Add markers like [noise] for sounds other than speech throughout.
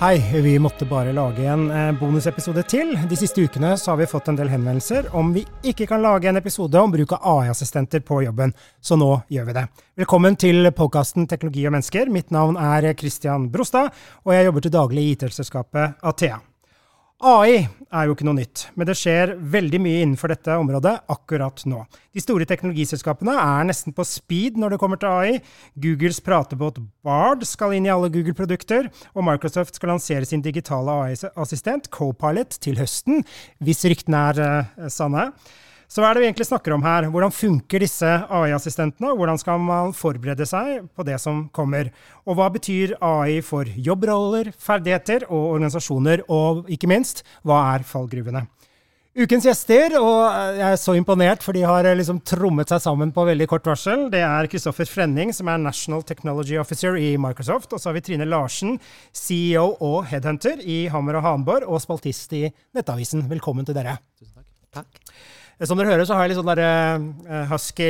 Hei, vi måtte bare lage en eh, bonusepisode til. De siste ukene har vi fått en del henvendelser om vi ikke kan lage en episode om bruk av AI-assistenter på jobben, så nå gjør vi det. Velkommen til podkasten Teknologi og mennesker. Mitt navn er Christian Brostad, og jeg jobber til daglig i IT-selskapet Athea. AI er jo ikke noe nytt, men det skjer veldig mye innenfor dette området akkurat nå. De store teknologiselskapene er nesten på speed når det kommer til AI. Googles pratebåt Bard skal inn i alle Google-produkter, og Microsoft skal lansere sin digitale AI-assistent Copilot til høsten, hvis ryktene er uh, sanne. Så hva er det vi egentlig snakker om her? Hvordan funker disse AI-assistentene, hvordan skal man forberede seg på det som kommer? Og hva betyr AI for jobbroller, ferdigheter og organisasjoner, og ikke minst, hva er fallgruvene? Ukens gjester, og jeg er så imponert, for de har liksom trommet seg sammen på veldig kort varsel. Det er Kristoffer Frenning, som er National Technology Officer i Microsoft. Og så har vi Trine Larsen, CEO og headhunter i Hammer og Hanborg, og spaltist i Nettavisen. Velkommen til dere. Tusen takk. Takk. Som dere hører, så har jeg litt sånn der, uh, husky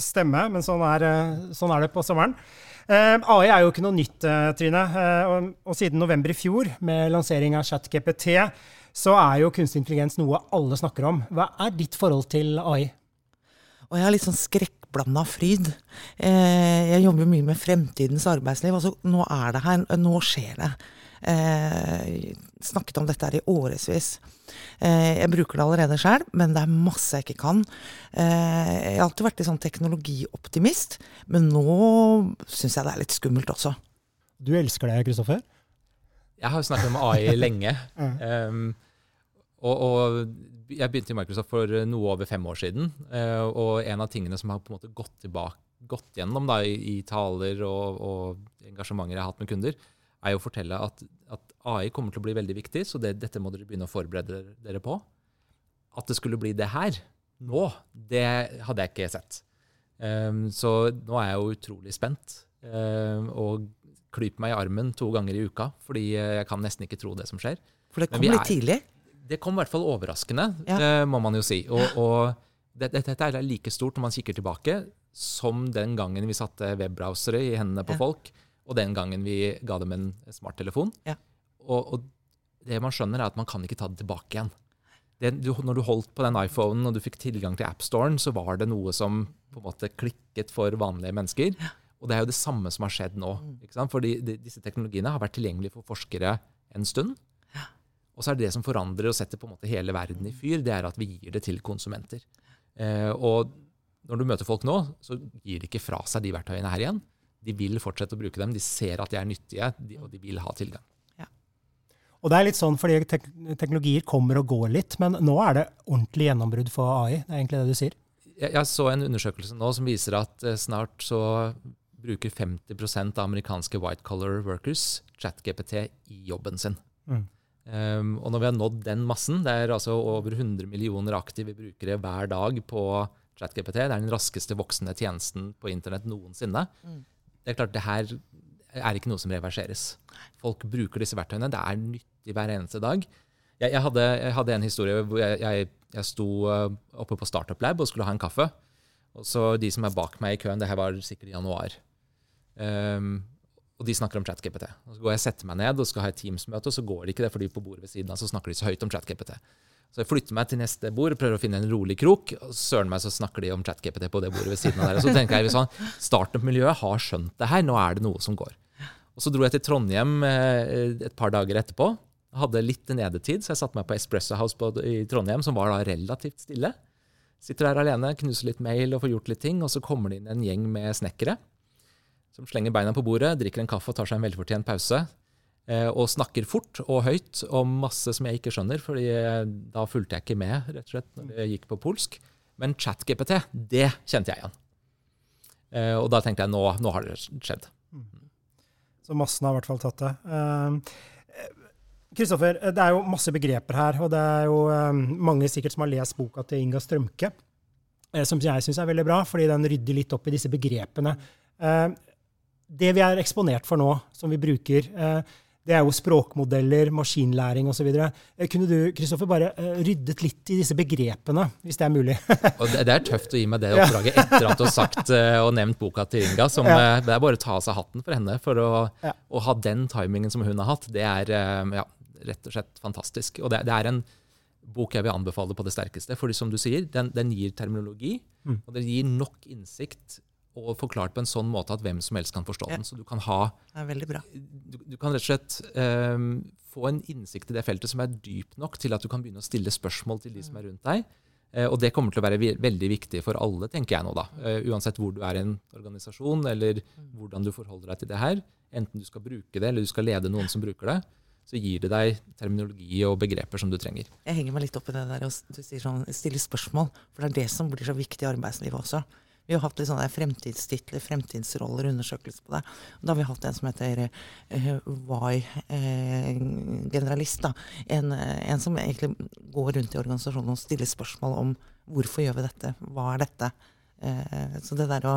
stemme, men sånn er, uh, sånn er, det på sommeren. Uh, AI er jo ikke noe nytt, Trine. Og, og, siden november i fjor, med lansering av ChatGPT, så er jo kunstig intelligens noe alle snakker om. Hva er ditt forhold til AI? Og jeg har litt sånn skrekkblanda fryd. jeg jobber mye med fremtidens arbeidsliv. Altså, nå er det her. Nå skjer det. Eh, snakket om dette her i årevis. Eh, jeg bruker det allerede sjøl, men det er masse jeg ikke kan. Eh, jeg har alltid vært litt sånn teknologioptimist, men nå syns jeg det er litt skummelt også. Du elsker det, Kristoffer? Jeg har snakket om AI [laughs] lenge. um, og, og, jeg begynte i Microsoft for noe over fem år siden. Uh, og en av tingene som har på en måte gått, tilbake, gått gjennom da, i, i, taler og, og engasjementer jeg har hatt med kunder, er jo å fortelle at, at, AI kommer til å bli veldig viktig, så det, dette må dere begynne å forberede dere på. At det skulle bli det her nå, det hadde jeg ikke sett. Um, så nå er jeg jo utrolig spent. Um, og klyper meg i armen to ganger i uka, fordi jeg kan nesten ikke tro det som skjer. For det kom litt tidlig? Det kom i hvert fall overraskende, ja. det må man jo si. Og, og dette, dette er like stort når man kikker tilbake, som den gangen vi satte webbrowsere i hendene på ja. folk og den gangen vi ga dem en smarttelefon. Ja. Og, og, det man skjønner, er at man kan ikke ta det tilbake igjen. Det, du, når du holdt på den iPhonen og du fikk tilgang til AppStoren, så var det noe som på en måte klikket for vanlige mennesker. Ja. Og det er jo det samme som har skjedd nå. Mm. Ikke sant? Fordi de, disse teknologiene har vært tilgjengelige for forskere en stund. Ja. Og så er det det som forandrer og setter på en måte hele verden i fyr, det er at vi gir det til konsumenter. Eh, og når du møter folk nå, så gir de ikke fra seg de verktøyene her igjen de vil fortsette å bruke dem. De ser at de er nyttige, og de vil ha tilgang. Ja. Og det er litt sånn fordi tek teknologier kommer og går litt, men nå er det ordentlig gjennombrudd for AI. Det er egentlig det du sier? Jeg, jeg så en undersøkelse nå som viser at eh, snart så bruker 50 av amerikanske white collar workers ChatGPT i jobben sin. Mm. Um, og når vi har nådd den massen, det er altså over 100 millioner aktive brukere hver dag på ChatGPT, det er den raskeste voksende tjenesten på internett noensinne. Mm det er klart, det her er ikke noe som reverseres. Folk bruker disse verktøyene. Det er nyttig hver eneste dag. Jeg, jeg, hadde, jeg hadde, en historie hvor jeg, jeg, jeg sto uh, oppe på Startup Lab og skulle ha en kaffe. Og så De som er bak meg i køen, det her var sikkert i januar. Um, og de snakker om ChatGPT. Og Så går jeg og setter meg ned og skal ha et Teams-møte, og så går det ikke det, fordi på bordet ved siden av så snakker de så høyt om ChatGPT. Så jeg flytter meg til neste bord, prøver å finne en rolig krok. og Søren meg så snakker de om ChatGPT på det bordet ved siden av der. Og så tenker jeg sånn, Startup-miljøet har skjønt det her, nå er det noe som går. Og Så dro jeg til Trondheim eh, et par dager etterpå. Hadde litt nedetid, så jeg satte meg på Espresso House på, i Trondheim, som var da relativt stille. Sitter der alene, knuser litt mail og får gjort litt ting. Og så kommer det inn en gjeng med snekkere som slenger beina på bordet, drikker en kaffe og tar seg en velfortjent pause. Eh, og snakker fort og høyt om masse som jeg ikke skjønner, fordi eh, da fulgte jeg ikke med rett og slett når jeg gikk på polsk. Men ChatGPT, det kjente jeg igjen. Eh, og da tenkte jeg nå, nå har det skjedd. Mm. Så massen har i hvert fall tatt det. Kristoffer, det er jo masse begreper her, og det er jo mange sikkert som har lest boka til Inga Strømke, som jeg syns er veldig bra, fordi den rydder litt opp i disse begrepene. Det vi er eksponert for nå, som vi bruker, eh, det er jo språkmodeller, maskinlæring osv. Eh, kunne du Kristoffer, bare eh, ryddet litt i disse begrepene, hvis det er mulig? [laughs] og det, er tøft å gi meg det oppdraget etter at du har sagt eh, og nevnt boka til Inga. Som, ja. Det er bare å ta av seg hatten for henne. For å, ja. å, ha den timingen som hun har hatt, det er ja, rett og slett fantastisk. Og det, det, er en bok jeg vil anbefale på det sterkeste. For som du sier, den, den gir terminologi, mm. og den gir nok innsikt og forklart på en sånn måte at hvem som helst kan forstå ja. den. Så du kan ha er. Du, du kan rett og slett um, få en innsikt i det feltet som er dyp nok til at du kan begynne å stille spørsmål til de som er rundt deg. Uh, og det kommer til å være veldig viktig for alle, tenker jeg nå, da. Uh, uansett hvor du er i en organisasjon, eller hvordan du forholder deg til det her. Enten du skal bruke det, eller du skal lede noen som bruker det så gir det deg terminologi og begreper som du trenger. Jeg henger meg litt opp i det der og du sier sånn, stille spørsmål. For det er det som blir så viktig i arbeidslivet også. Vi har hatt litt sånne fremtidstitler, fremtidsroller, undersøkelser på det. Da har vi hatt en som heter uh, Why uh, generalist. da. En, uh, en, som egentlig går rundt i organisasjonen og stiller spørsmål om hvorfor gjør vi dette, hva er dette? så det der å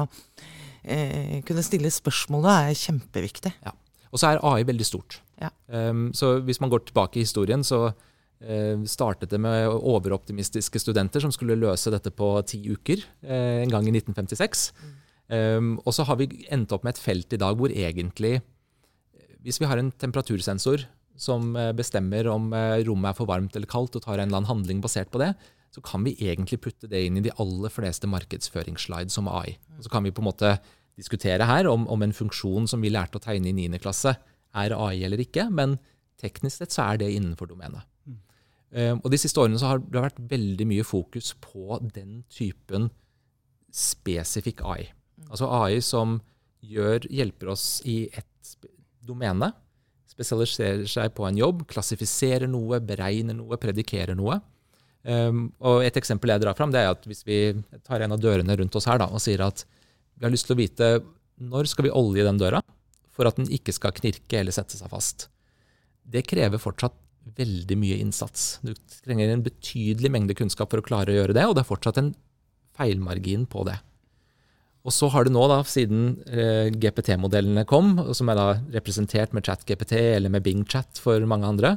kunne stille spørsmål da er kjempeviktig. Ja. Og så er AI veldig stort. Ja. Um, så hvis man går tilbake i historien, så Eh, startet det med overoptimistiske studenter som skulle løse dette på ti uker eh, en gang i 1956. Mm. Um, og så har vi endt opp med et felt i dag hvor egentlig Hvis vi har en temperatursensor som bestemmer om rommet er for varmt eller kaldt, og tar en eller annen handling basert på det, så kan vi egentlig putte det inn i de aller fleste markedsføringsslides som AI. Og så kan vi på en måte diskutere her om, om en funksjon som vi lærte å tegne i 9. klasse, er AI eller ikke, men teknisk sett så er det innenfor domenet. Ehm, og De siste årene så har det vært veldig mye fokus på den typen spesifikk AI. Altså AI som gjør, hjelper oss i et domene, spesialiserer seg på en jobb, klassifiserer noe, beregner noe, predikerer noe. Um, og Et eksempel jeg drar fram, det er at hvis vi tar en av dørene rundt oss her da, og sier at vi har lyst til å vite når skal vi olje den døra for at den ikke skal knirke eller sette seg fast. Det krever fortsatt veldig mye innsats. Du trenger en betydelig mengde kunnskap for å klare å gjøre det, og det er fortsatt en feilmargin på det. Og så har det nå, da, siden eh, GPT-modellene kom, som er da representert med ChatGPT eller med BingChat for mange andre,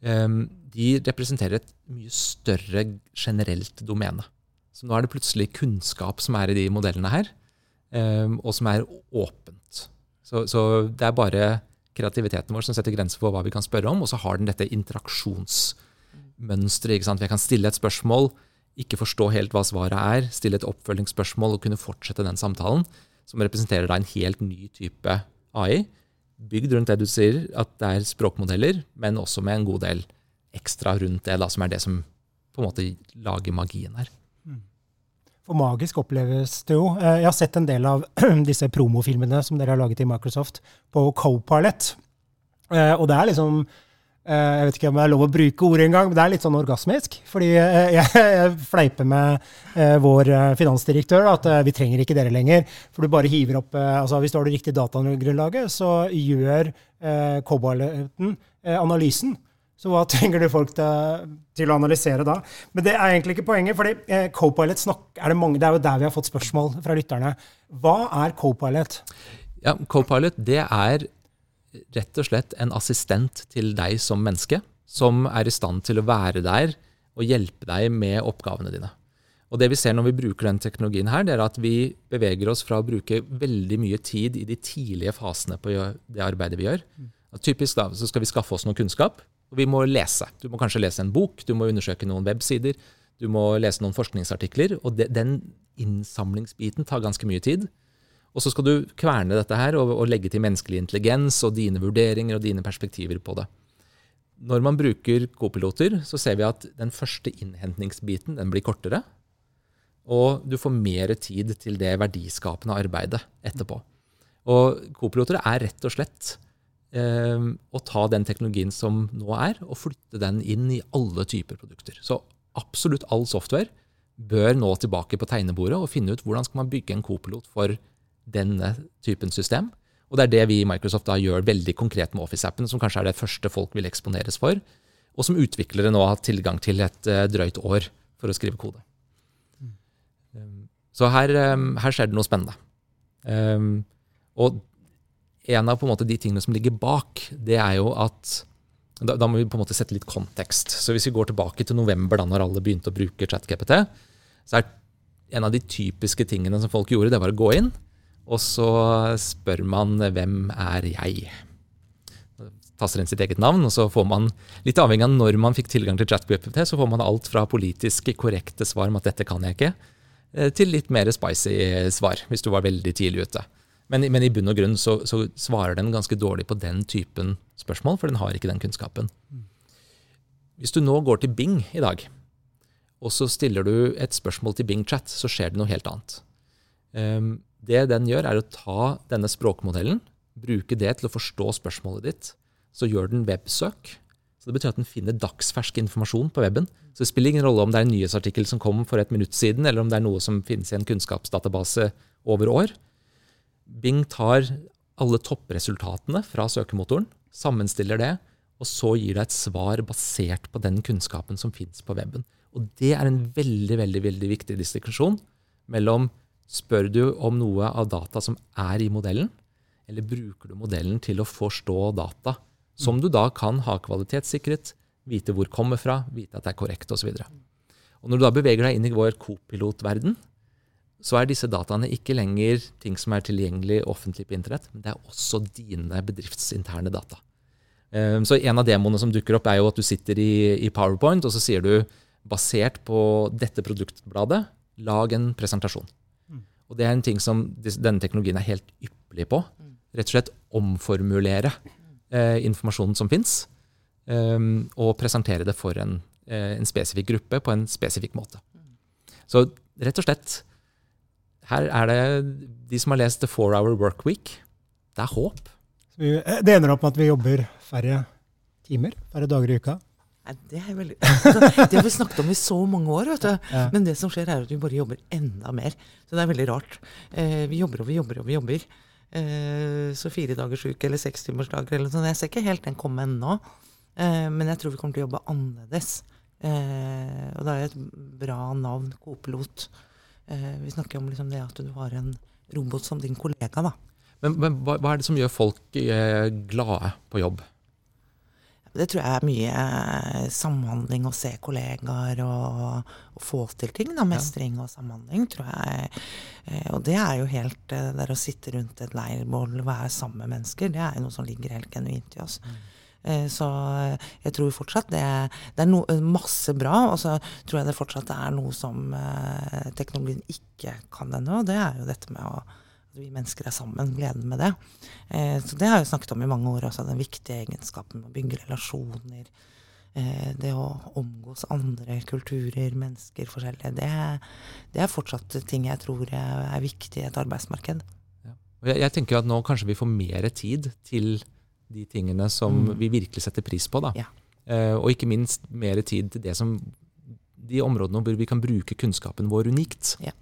eh, de representerer et mye større generelt domene. Så nå er det plutselig kunnskap som er i de modellene her, eh, og som er åpent. Så, så det er bare kreativiteten vår som setter grenser for hva vi kan spørre om. Og så har den dette interaksjonsmønsteret. Jeg kan stille et spørsmål, ikke forstå helt hva svaret er, stille et oppfølgingsspørsmål og kunne fortsette den samtalen. Som representerer da en helt ny type AI. Bygd rundt det du sier, at det er språkmodeller, men også med en god del ekstra rundt det, da, som er det som på en måte lager magien her. For magisk oppleves det jo. Eh, jeg har sett en del av [clears throat] disse promofilmene som dere har laget i Microsoft, på Copilot. Eh, og det er liksom eh, Jeg vet ikke om det er lov å bruke ordet engang, men det er litt sånn orgasmisk. Fordi [laughs] jeg fleiper med vår finansdirektør at vi trenger ikke dere lenger. For du bare hiver opp altså Hvis du har det riktige datagrunnlaget, så gjør Copiloten analysen. Så hva [laughs] trenger du folk til, til, å analysere da? Men det er egentlig ikke poenget. fordi eh, Copilot snakk, er det, mange, det er jo der vi har fått spørsmål fra lytterne. Hva er Copilot? Ja, Copilot det er rett og slett en assistent til deg som menneske, som er i stand til å være der og hjelpe deg med oppgavene dine. Og det vi ser når vi bruker den teknologien her, det er at vi beveger oss fra å bruke veldig mye tid i de tidlige fasene på det arbeidet vi gjør. Typisk da, så skal vi skaffe oss noe kunnskap. Og vi må lese. Du må kanskje lese en bok, du må undersøke noen websider, du må lese noen forskningsartikler. Og de, den innsamlingsbiten tar ganske mye tid. Og så skal du kverne dette her og, og, legge til menneskelig intelligens og dine vurderinger og dine perspektiver på det. Når man bruker kopiloter, så ser vi at den første innhentningsbiten den blir kortere. Og du får mer tid til det verdiskapende arbeidet etterpå. Og kopiloter er rett og slett eh, å ta den teknologien som nå er, og flytte den inn i alle typer produkter. Så absolutt all software bør nå tilbake på tegnebordet og finne ut hvordan skal man bygge en kopilot for denne typen system. Og det er det vi i Microsoft da gjør veldig konkret med Office-appen, som kanskje er det første folk vil eksponeres for, og som utviklere nå har tilgang til et uh, drøyt år for å skrive kode. Um, så her, um, her, skjer det noe spennende. Og en av en de tingene som ligger bak, det er jo at da, da, må vi på en måte sette litt kontekst. Så Hvis vi går tilbake til november, da når alle begynte å bruke ChatGPT, så er en av de typiske tingene som folk gjorde, det var å gå inn, og så spør man 'Hvem er jeg?' Taster inn sitt eget navn, og så får man, litt avhengig av når man fikk tilgang til ChatGPT, så får man alt fra politisk korrekte svar om at 'dette kan jeg ikke', eh, til litt mer spicy svar, hvis du var veldig tidlig ute. Men, men, i bunn og grunn så, så, svarer den ganske dårlig på den typen spørsmål, for den har ikke den kunnskapen. Hvis du nå går til Bing i dag, og så stiller du et spørsmål til Bing Chat, så skjer det noe helt annet. Um, det den gjør, er å ta denne språkmodellen, bruke det til å forstå spørsmålet ditt. Så gjør den websøk. Så Det betyr at den finner dagsfersk informasjon på weben. Så det spiller ingen rolle om det er en nyhetsartikkel som kom for et minutt siden, eller om det er noe som finnes i en kunnskapsdatabase over år. Bing tar alle toppresultatene fra søkemotoren, sammenstiller det, og så gir deg et svar basert på den kunnskapen som fins på weben. Og det er en veldig veldig, veldig viktig distinksjon mellom spør du om noe av data som er i modellen, eller bruker du modellen til å forstå data, som du da kan ha kvalitetssikret, vite hvor kommer fra, vite at det er korrekt osv. Når du da beveger deg inn i vår kopilotverden, så er disse dataene ikke lenger ting som er tilgjengelig offentlig på internett, men det er også dine bedriftsinterne data. Ehm, så en av demoene som dukker opp, er jo at du sitter i, i PowerPoint, og så sier du basert på dette produktbladet, lag en presentasjon. Mm. Og det er en ting som denne teknologien er helt ypperlig på. Rett og slett omformulere eh, informasjonen som fins, eh, og presentere det for en, eh, en spesifikk gruppe på en spesifikk måte. Så rett og slett her er det de som har lest The Four Hour Work Week. Det er håp. Eh, det ender opp med at vi jobber færre timer, færre dager i uka? Nei, det, er veldig, [laughs] altså, det har vi snakket om i så mange år. vet du. Ja. Men det som skjer, er at vi bare jobber enda mer. Så det er veldig rart. Eh, vi jobber og vi jobber og vi jobber. Eh, så fire dagers uke eller sekstimersdager eller noe sånt. Jeg ser ikke helt den komme ennå. Eh, men jeg tror vi kommer til å jobbe annerledes. Eh, og da er et bra navn, Kopilot. Eh, vi snakker om liksom det at du har en robot som din kollega. da. Men, men hva, hva, er det som gjør folk eh, glade på jobb? Det tror jeg er mye eh, samhandling, å se kollegaer og, og, få til ting. da, Mestring og samhandling, tror jeg. Og det er jo helt der å sitte rundt et leirbål, være sammen med mennesker, det er noe som ligger helt genuint i oss. Mm. Eh, så jeg tror fortsatt det, det er no, masse bra. Og så tror jeg det fortsatt er noe som eh, teknologien ikke kan ennå. Og det er jo dette med å vi mennesker er sammen. Gleden med det. Eh, så det har jeg snakket om i mange år også. Den viktige egenskapen med å bygge relasjoner. det å omgås andre kulturer, mennesker forskjellige. Det, det, er fortsatt ting jeg tror er viktig i et arbeidsmarked. Ja. Jeg, jeg tenker at nå kanskje vi får mer tid til de tingene som mm. vi virkelig setter pris på. Da. Ja. Eh, og ikke minst mer tid til det som, de områdene hvor vi kan bruke kunnskapen vår unikt. Ja.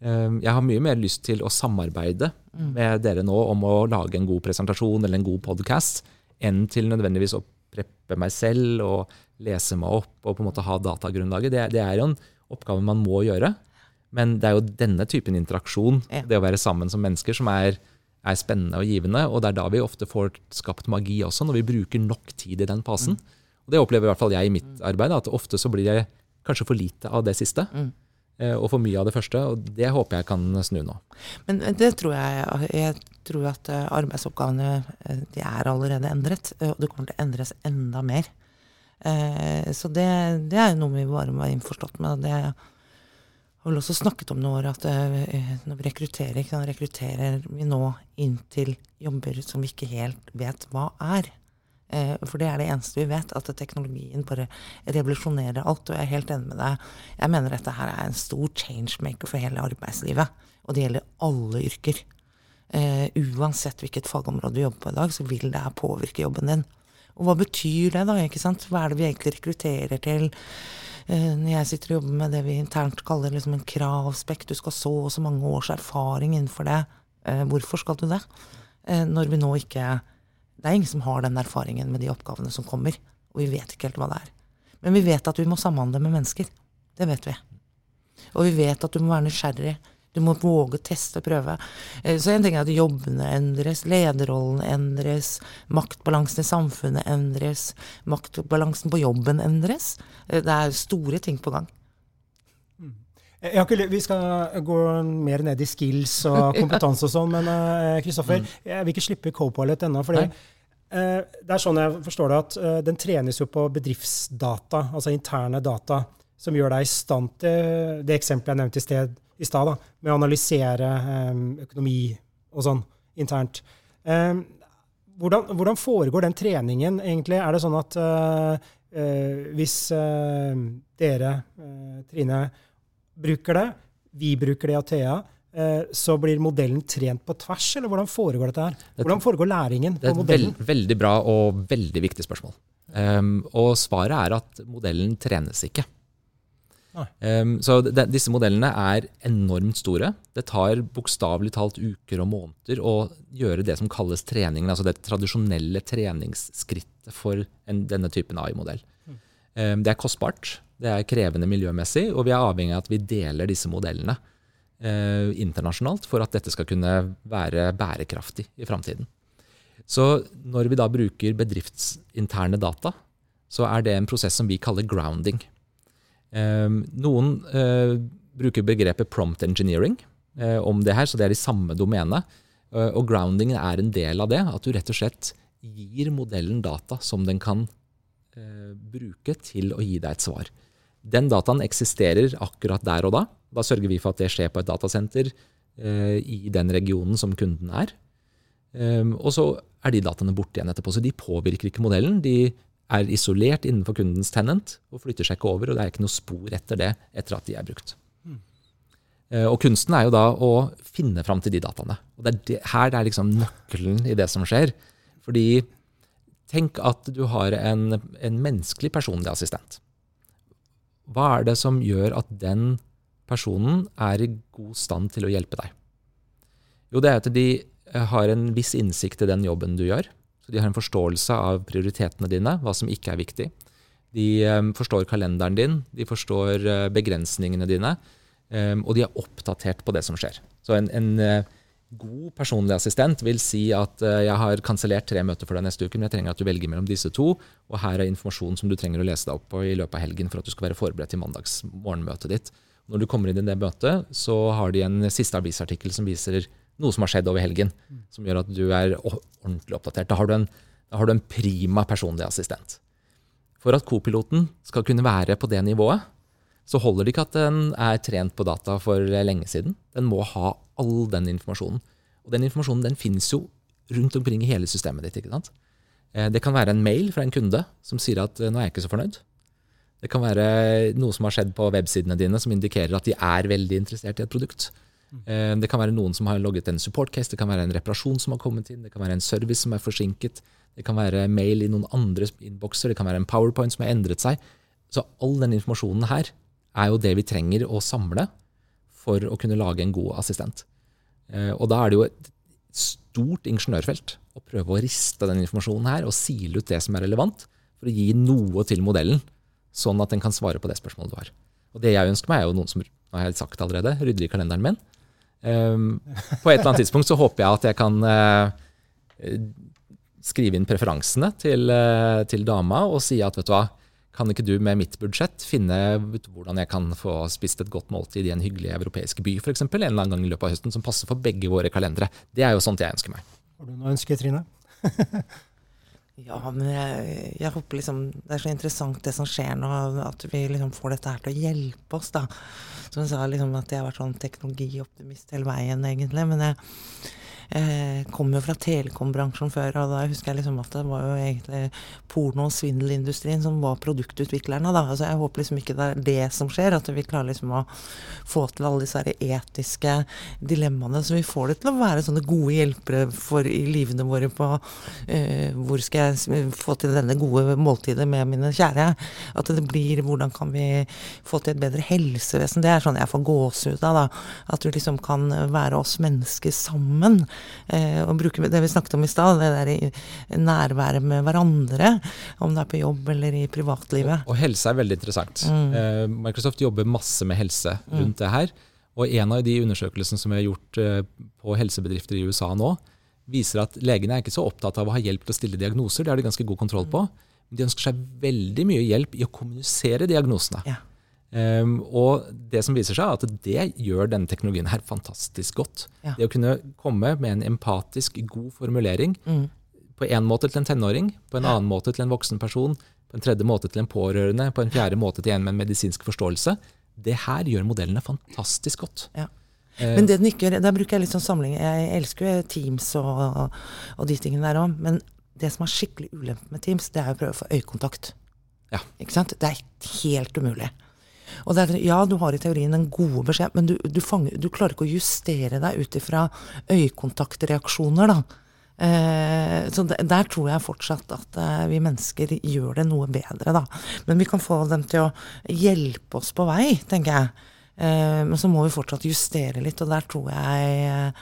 Eh, jeg har mye mer lyst til å samarbeide mm. med dere nå om å lage en god presentasjon eller en god podkast, enn til nødvendigvis å preppe meg selv og lese meg opp og på en måte ha datagrunnlaget. Det, det er jo en oppgave man må gjøre. Men det er jo denne typen interaksjon, ja. det å være sammen som mennesker, som er er spennende og givende. Og det er da vi ofte får skapt magi også, når vi bruker nok tid i den fasen. Mm. Og Det opplever i hvert fall jeg i mitt arbeid, at ofte så blir det kanskje for lite av det siste. Mm. Eh, og for mye av det første. Og det håper jeg kan snu nå. Men det tror jeg Jeg tror at eh, arbeidsoppgavene eh, de er allerede endret. Og det kommer til å endres enda mer. Så det, det er noe vi bare må være innforstått med. Det har vel også snakket om noen år at uh, når vi rekrutterer, kan rekrutterer vi nå inn til jobber som vi ikke helt vet hva er. Uh, for det er det eneste vi vet, at teknologien bare revolusjonerer alt. Og jeg er helt enig med deg. Jeg mener dette her er en stor changemaker for hele arbeidslivet. Og det gjelder alle yrker. Uansett hvilket fagområde du jobber på i dag, så vil det påvirke jobben din. Og hva betyr det, da? ikke sant? Hva er det vi egentlig rekrutterer til? Eh, når jeg sitter og jobber med det vi internt kaller liksom en kravspekt, du skal så og så mange års erfaring innenfor det, eh, hvorfor skal du det? Eh, når vi nå ikke Det er ingen som har den erfaringen med de oppgavene som kommer, og vi vet ikke helt hva det er. Men vi vet at vi må samhandle med mennesker. Det vet vi. Og vi vet at du må være nysgjerrig. Du må våge å teste og prøve. Eh, så en ting er at jobbene endres, lederrollen endres, maktbalansen i samfunnet endres, maktbalansen på jobben endres. Eh, det er store ting på gang. Mm. Ikke, vi skal gå mer ned i skills og [laughs] kompetanse og sånn, men Kristoffer, mm. jeg vil ikke slippe Copilot ennå. fordi. Det er sånn jeg forstår det, at den trenes jo på bedriftsdata, altså interne data, som gjør deg i stand til det eksempelet jeg nevnte i sted, i stad, med å analysere um, økonomi og sånn internt. Um, hvordan, hvordan, foregår den treningen egentlig? Er det sånn at uh, uh, hvis uh, dere, Trine, bruker det, vi bruker det i Athea, så blir modellen trent på tvers, eller hvordan foregår dette her? Hvordan foregår læringen på modellen? Det er et veld, veldig bra og veldig viktig spørsmål. Um, og svaret er at modellen trenes ikke. Um, så de, disse modellene er enormt store. Det tar bokstavelig talt uker og måneder å gjøre det som kalles treningen, altså det tradisjonelle treningsskrittet for en, denne typen AI-modell. Mm. Um, det er kostbart, det er krevende miljømessig, og vi er avhengig av at vi deler disse modellene uh, internasjonalt for at dette skal kunne være bærekraftig i framtiden. Så når vi da bruker bedriftsinterne data, så er det en prosess som vi kaller grounding. Ehm, noen eh, bruker begrepet prompt engineering eh, om det her, så det er i samme domene. Eh, og groundingen er en del av det. At du rett og slett gir modellen data som den kan bruke til å gi deg et svar. Den dataen eksisterer akkurat der og da. Da sørger vi for at det skjer på et datasenter i den regionen som kunden er. Ehm, og så er de dataene borte igjen etterpå. Så de påvirker ikke modellen. De er isolert innenfor kundens tenant og flytter seg ikke over. Og det er ikke noe spor etter det etter at de er brukt. Mm. Og kunsten er jo da å finne fram til de dataene. Og det er det, her er liksom nøkkelen i det som skjer. Fordi tenk at du har en, en menneskelig personlig assistent. Hva er det som gjør at den personen er i god stand til å hjelpe deg? Jo, det er at de har en viss innsikt i den jobben du gjør. Så de har en forståelse av prioritetene dine, hva som ikke er viktig. De um, forstår kalenderen din, de forstår uh, begrensningene dine, um, og de er oppdatert på det som skjer. Så en, en god personlig assistent vil si at jeg har kansellert tre møter for deg neste uke, men jeg trenger at du velger mellom disse to, og her er informasjon som du trenger å lese deg opp på i løpet av helgen for at du skal være forberedt til mandags morgenmøtet ditt. Når du kommer inn i det møtet, så har de en siste avisartikkel som viser noe som har skjedd over helgen, som gjør at du er ordentlig oppdatert. Da har du en, har du en prima personlig assistent. For at co-piloten skal kunne være på det nivået, så holder det ikke at den er trent på data for lenge siden. Den må ha all den informasjonen. Og den informasjonen den finnes jo rundt omkring i hele systemet ditt. ikke sant? Eh, det kan være en mail fra en kunde som sier at eh, nå er jeg ikke så fornøyd. Det kan være noe som har skjedd på websidene dine som indikerer at de er veldig interessert i et produkt. Eh, det kan være noen som har logget en support case, det kan være en reparasjon som har kommet inn, det kan være en service som er forsinket, det kan være mail i noen andres innbokser, det kan være en powerpoint som har endret seg. Så all den informasjonen her er jo det vi trenger å samle for å kunne lage en god assistent. Eh, og da er det jo et stort ingeniørfelt å prøve å riste den informasjonen her og sile ut det som er relevant, for å gi noe til modellen, sånn at den kan svare på det spørsmålet du har. Og det jeg ønsker meg, er jo noen som har jeg sagt allerede, rydder i kalenderen min. Um, på et eller annet tidspunkt så håper jeg at jeg kan uh, skrive inn preferansene til, uh, til, dama og si at vet du hva, kan ikke du med mitt budsjett finne ut hvordan jeg kan få spist et godt måltid i en hyggelig europeisk by f.eks. en eller annen gang i løpet av høsten som passer for begge våre kalendere. Det er jo sånt jeg ønsker meg. Har du noe ønske, Trine? [laughs] ja, men jeg, jeg, håper liksom Det er så interessant det som skjer nå, at vi liksom får dette her til å hjelpe oss, da. Som jeg sa, liksom at jeg har vært sånn teknologioptimist hele veien, egentlig. Men jeg, jeg kom jo fra telekombransjen før, og da husker jeg liksom at det var jo egentlig porno- og svindelindustrien som var produktutviklerne. da. Altså Jeg håper liksom ikke det er det som skjer, at vi klarer liksom å få til alle disse etiske dilemmaene. Så vi får det til å være sånne gode hjelpere for i livene våre på eh, hvor skal jeg få til denne gode måltidet med mine kjære. At det blir hvordan kan vi få til et bedre helsevesen. Det er sånn jeg får gåsehud av. da, At vi liksom kan være oss mennesker sammen. Eh, og bruke det vi snakket om i stad, det der nærværet med hverandre. Om det er på jobb eller i privatlivet. Og, og helse er veldig interessant. Mm. Eh, Microsoft jobber masse med helse rundt mm. det her. Og en av de undersøkelsene som vi har gjort eh, på helsebedrifter i USA nå, viser at legene er ikke så opptatt av å ha hjelp til å stille diagnoser, det har de ganske god kontroll på. Men de ønsker seg veldig mye hjelp i å kommunisere diagnosene. Ja. Um, og det som viser seg, er at det gjør denne teknologien her fantastisk godt. Ja. Det å kunne komme med en empatisk, god formulering Mm. på en måte til en tenåring, på en annen måte til en voksen person, på en tredje måte til en pårørende, på en fjerde måte til en med en medisinsk forståelse, det her gjør modellene fantastisk godt. Ja. Eh, Men det den ikke gjør, der bruker jeg litt sånn samling. Jeg elsker jo Teams og, og de tingene der òg, men det som er skikkelig ulempe med Teams, det er å prøve å få øyekontakt. Ja. Ikke sant? Det er helt umulig. Og det er, ja, du har i teorien en god beskjed, men du, du, fanger, du klarer ikke å justere deg ut ifra øyekontaktreaksjoner, da. Eh, så de- der tror jeg fortsatt at eh, vi mennesker gjør det noe bedre, da. Men vi kan få dem til å hjelpe oss på vei, tenker jeg. Eh, men så må vi fortsatt justere litt, og der tror jeg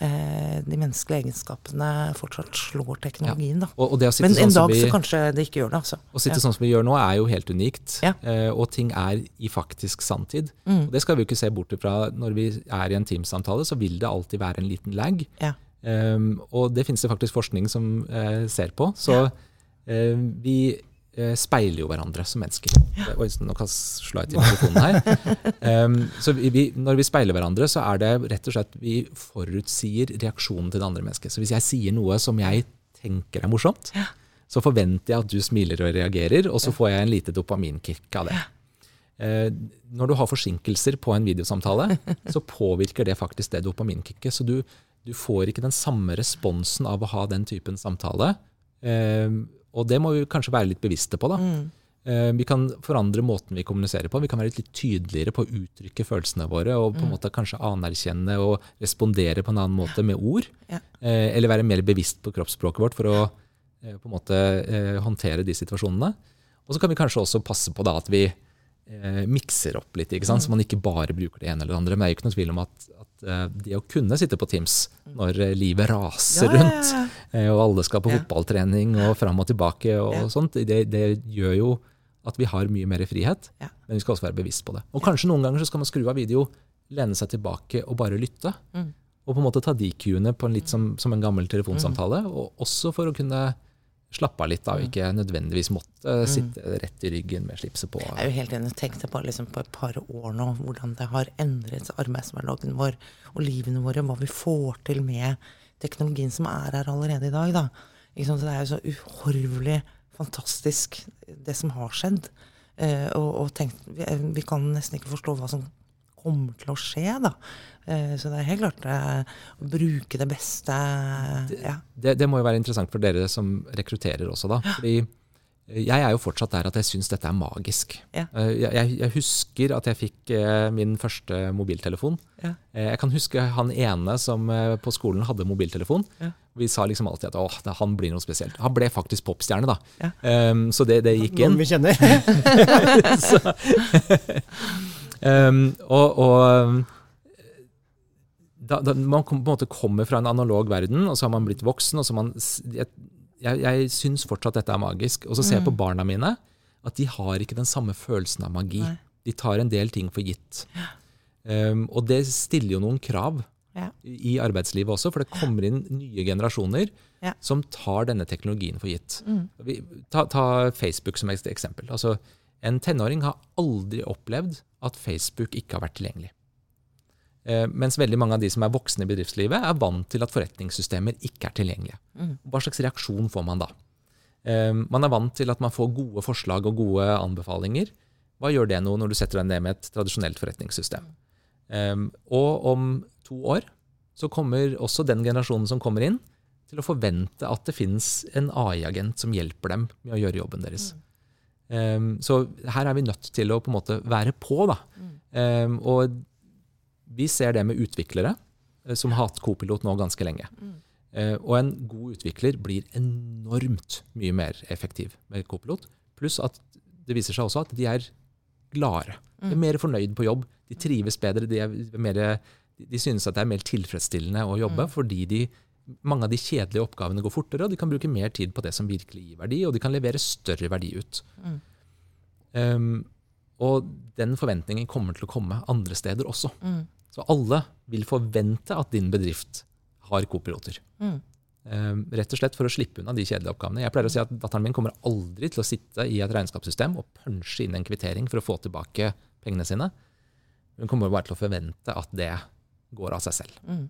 eh, de menneskelige egenskapene fortsatt slår teknologien, da. og, og Men en sånn som dag vi, så kanskje det ikke gjør det, altså. Å sitte Ja. sånn som vi gjør nå, er jo helt unikt. Ja. Eh, og ting er i faktisk sanntid. Mm. Og det skal vi jo ikke se bort ifra. Når vi er i en Teams-samtale, så vil det alltid være en liten lag. Ja. Um, og det finnes det faktisk forskning som uh, ser på. Så uh, vi speiler jo hverandre som mennesker. Oi, nå kan jeg slå i til mikrofonen her. [laughs] Um, så vi, når vi speiler hverandre, så er det rett og slett vi forutsier reaksjonen til det andre mennesket. Så hvis jeg sier noe som jeg tenker er morsomt, så forventer jeg at du smiler og reagerer, og så får jeg en lite dopaminkick av det. Uh, når du har forsinkelser på en videosamtale, [laughs] så påvirker det faktisk det dopaminkicket. Så du, du får ikke den samme responsen av å ha den typen samtale. Eh, og det må vi kanskje være litt bevisste på. da. Mm. vi kan forandre måten vi kommuniserer på. Vi kan være litt tydeligere på å uttrykke følelsene våre, og på en måte kanskje anerkjenne og respondere på en annen måte med ord. Ja. Eh, eller være mer bevisst på kroppsspråket vårt for å eh, på en måte eh, håndtere de situasjonene. Og så kan vi kanskje også passe på da at vi eh, mikser opp litt, ikke sant? så man ikke bare bruker det ene eller det andre. Men det er jo ikke noe tvil om at, eh, det å kunne sitte på Teams når eh, livet raser Ja, rundt, eh, og alle skal på fotballtrening og fram og tilbake og sånt, det, det gjør jo at vi har mye mer frihet, men vi skal også være bevisst på det. Og kanskje noen ganger så skal man skru av video, lene seg tilbake og bare lytte. Mm. Og på en måte ta de cuene på en litt som, som en gammel telefonsamtale, Mm. og også for å kunne slappe av litt, da, og ikke nødvendigvis måtte Mm. sitte rett i ryggen med slipset på. Jeg er jo helt enig. Tenk deg bare liksom på et par år nå hvordan det har endret arbeidshverdagen vår og livene våre, hva vi får til med teknologien som er her allerede i dag. Da. Så det er jo så uhorvelig fantastisk, det som har skjedd. Eh, og og tenk, vi, vi kan nesten ikke forstå hva som kommer til å skje, da. Eh, så det er helt klart eh, å bruke det beste ja. Det, det må jo være interessant for dere som rekrutterer også, da. Fordi eh, jeg er jo fortsatt der at jeg syns dette er magisk. Ja. Eh, Jeg, jeg, husker at jeg fikk min første mobiltelefon. Ja. Eh, Jeg kan huske han ene som på skolen hadde mobiltelefon. Ja. Vi sa liksom alltid at åh, han blir noe spesielt. Han ble faktisk popstjerne, da. Ja. Um, så det, det gikk Noen inn. vi kjenner. [laughs] [laughs] Um, [laughs] og og da, da man kom, på en måte kommer fra en analog verden, og så har man blitt voksen. og så man, Jeg, jeg, jeg syns fortsatt dette er magisk. Og så ser jeg på barna mine at de har ikke den samme følelsen av magi. Nei. De tar en del ting for gitt. Um, og det stiller jo noen krav Ja. i arbeidslivet også, for det kommer inn nye generasjoner Ja. som tar denne teknologien for gitt. Vi, ta, ta Facebook som eksempel. Altså, en tenåring har aldri opplevd at Facebook ikke har vært tilgjengelig. Eh, mens veldig mange av de som er voksne i bedriftslivet, er vant til at forretningssystemer ikke er tilgjengelige. Hva slags reaksjon får man da? Eh, man er vant til at man får gode forslag og gode anbefalinger. Hva gjør det nå når du setter deg ned med et tradisjonelt forretningssystem? Eh, og om to år så kommer også den generasjonen som kommer inn, til å forvente at det finnes en AI-agent som hjelper dem med å gjøre jobben deres. Um, så her er vi nødt til å på en måte være på. Da. Um, og vi ser det med utviklere, eh, som har hatt Copilot nå ganske lenge. Eh, og en god utvikler blir enormt mye mer effektiv med Copilot. Pluss at det viser seg også at de er gladere. De er mer fornøyd på jobb. De trives bedre. De, er mer, de, synes at det er mer tilfredsstillende å jobbe, fordi de, mange av de kjedelige oppgavene går fortere, og de kan bruke mer tid på det som virkelig gir verdi, og de kan levere større verdi ut. Um, og den forventningen kommer til å komme andre steder også. Så alle vil forvente at din bedrift har co-piloter. Mm. Eh, rett og slett for å slippe unna de kjedelige oppgavene. Jeg pleier å si at Datteren min kommer aldri til å sitte i et regnskapssystem og punche inn en kvittering for å få tilbake pengene sine. Hun kommer bare til å forvente at det går av seg selv. Mm.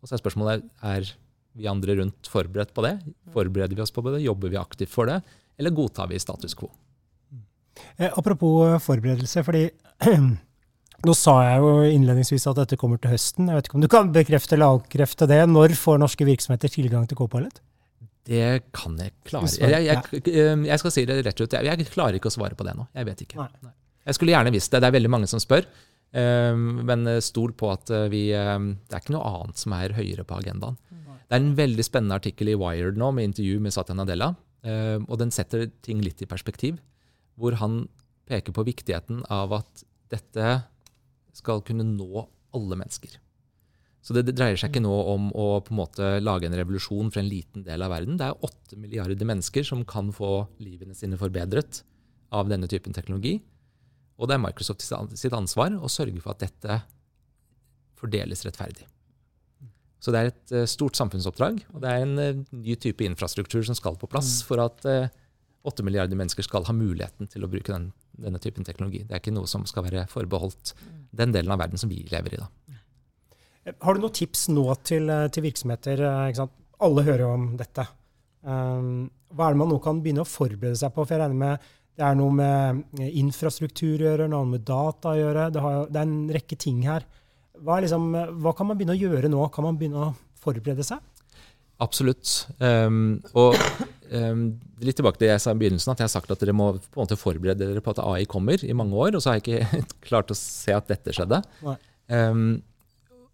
Og så er spørsmålet er vi andre rundt forberedt på det. Forbereder vi oss på det? Jobber vi aktivt for det? Eller godtar vi status quo? Eh, apropos forberedelse, fordi [clears throat] Nå sa jeg jo innledningsvis at dette kommer til høsten. Jeg vet ikke om du kan bekrefte eller avkrefte det. Når får norske virksomheter tilgang til Copilot? Det kan jeg klare. Jeg, jeg, jeg, jeg skal si det rett ut. Jeg, jeg, klarer ikke å svare på det nå. Jeg vet ikke. Nei. Jeg skulle gjerne visst det. Det er veldig mange som spør. Um, men stol på at vi Det er ikke noe annet som er høyere på agendaen. Det er en veldig spennende artikkel i Wired nå med intervju med Satya Nadella. Um, og den setter ting litt i perspektiv. Hvor han peker på viktigheten av at dette skal kunne nå alle mennesker. Så det, det, dreier seg ikke nå om å på en måte lage en revolusjon for en liten del av verden. Det er åtte milliarder mennesker som kan få livene sine forbedret av denne typen teknologi. Og det er Microsoft sitt ansvar å sørge for at dette fordeles rettferdig. Så det er et uh, stort samfunnsoppdrag, og det er en uh, ny type infrastruktur som skal på plass for at uh, åtte milliarder mennesker skal ha muligheten til å bruke den, denne typen teknologi. Det er ikke noe som skal være forbeholdt den delen av verden som vi lever i. da. Har du noen tips nå til, til virksomheter? Alle hører jo om dette. Um, hva er det man nå kan begynne å forberede seg på? For jeg regner med det er noe med infrastruktur å gjøre, noe med data å gjøre. Det, har, det er en rekke ting her. Hva, liksom, hva, kan man begynne å gjøre nå? Kan man begynne å forberede seg? Absolutt. Um, og litt tilbake til det jeg sa i begynnelsen, at jeg har sagt at dere må på en måte forberede dere på at AI kommer i mange år, og så har jeg ikke [laughs] klart å se at dette skjedde. Um,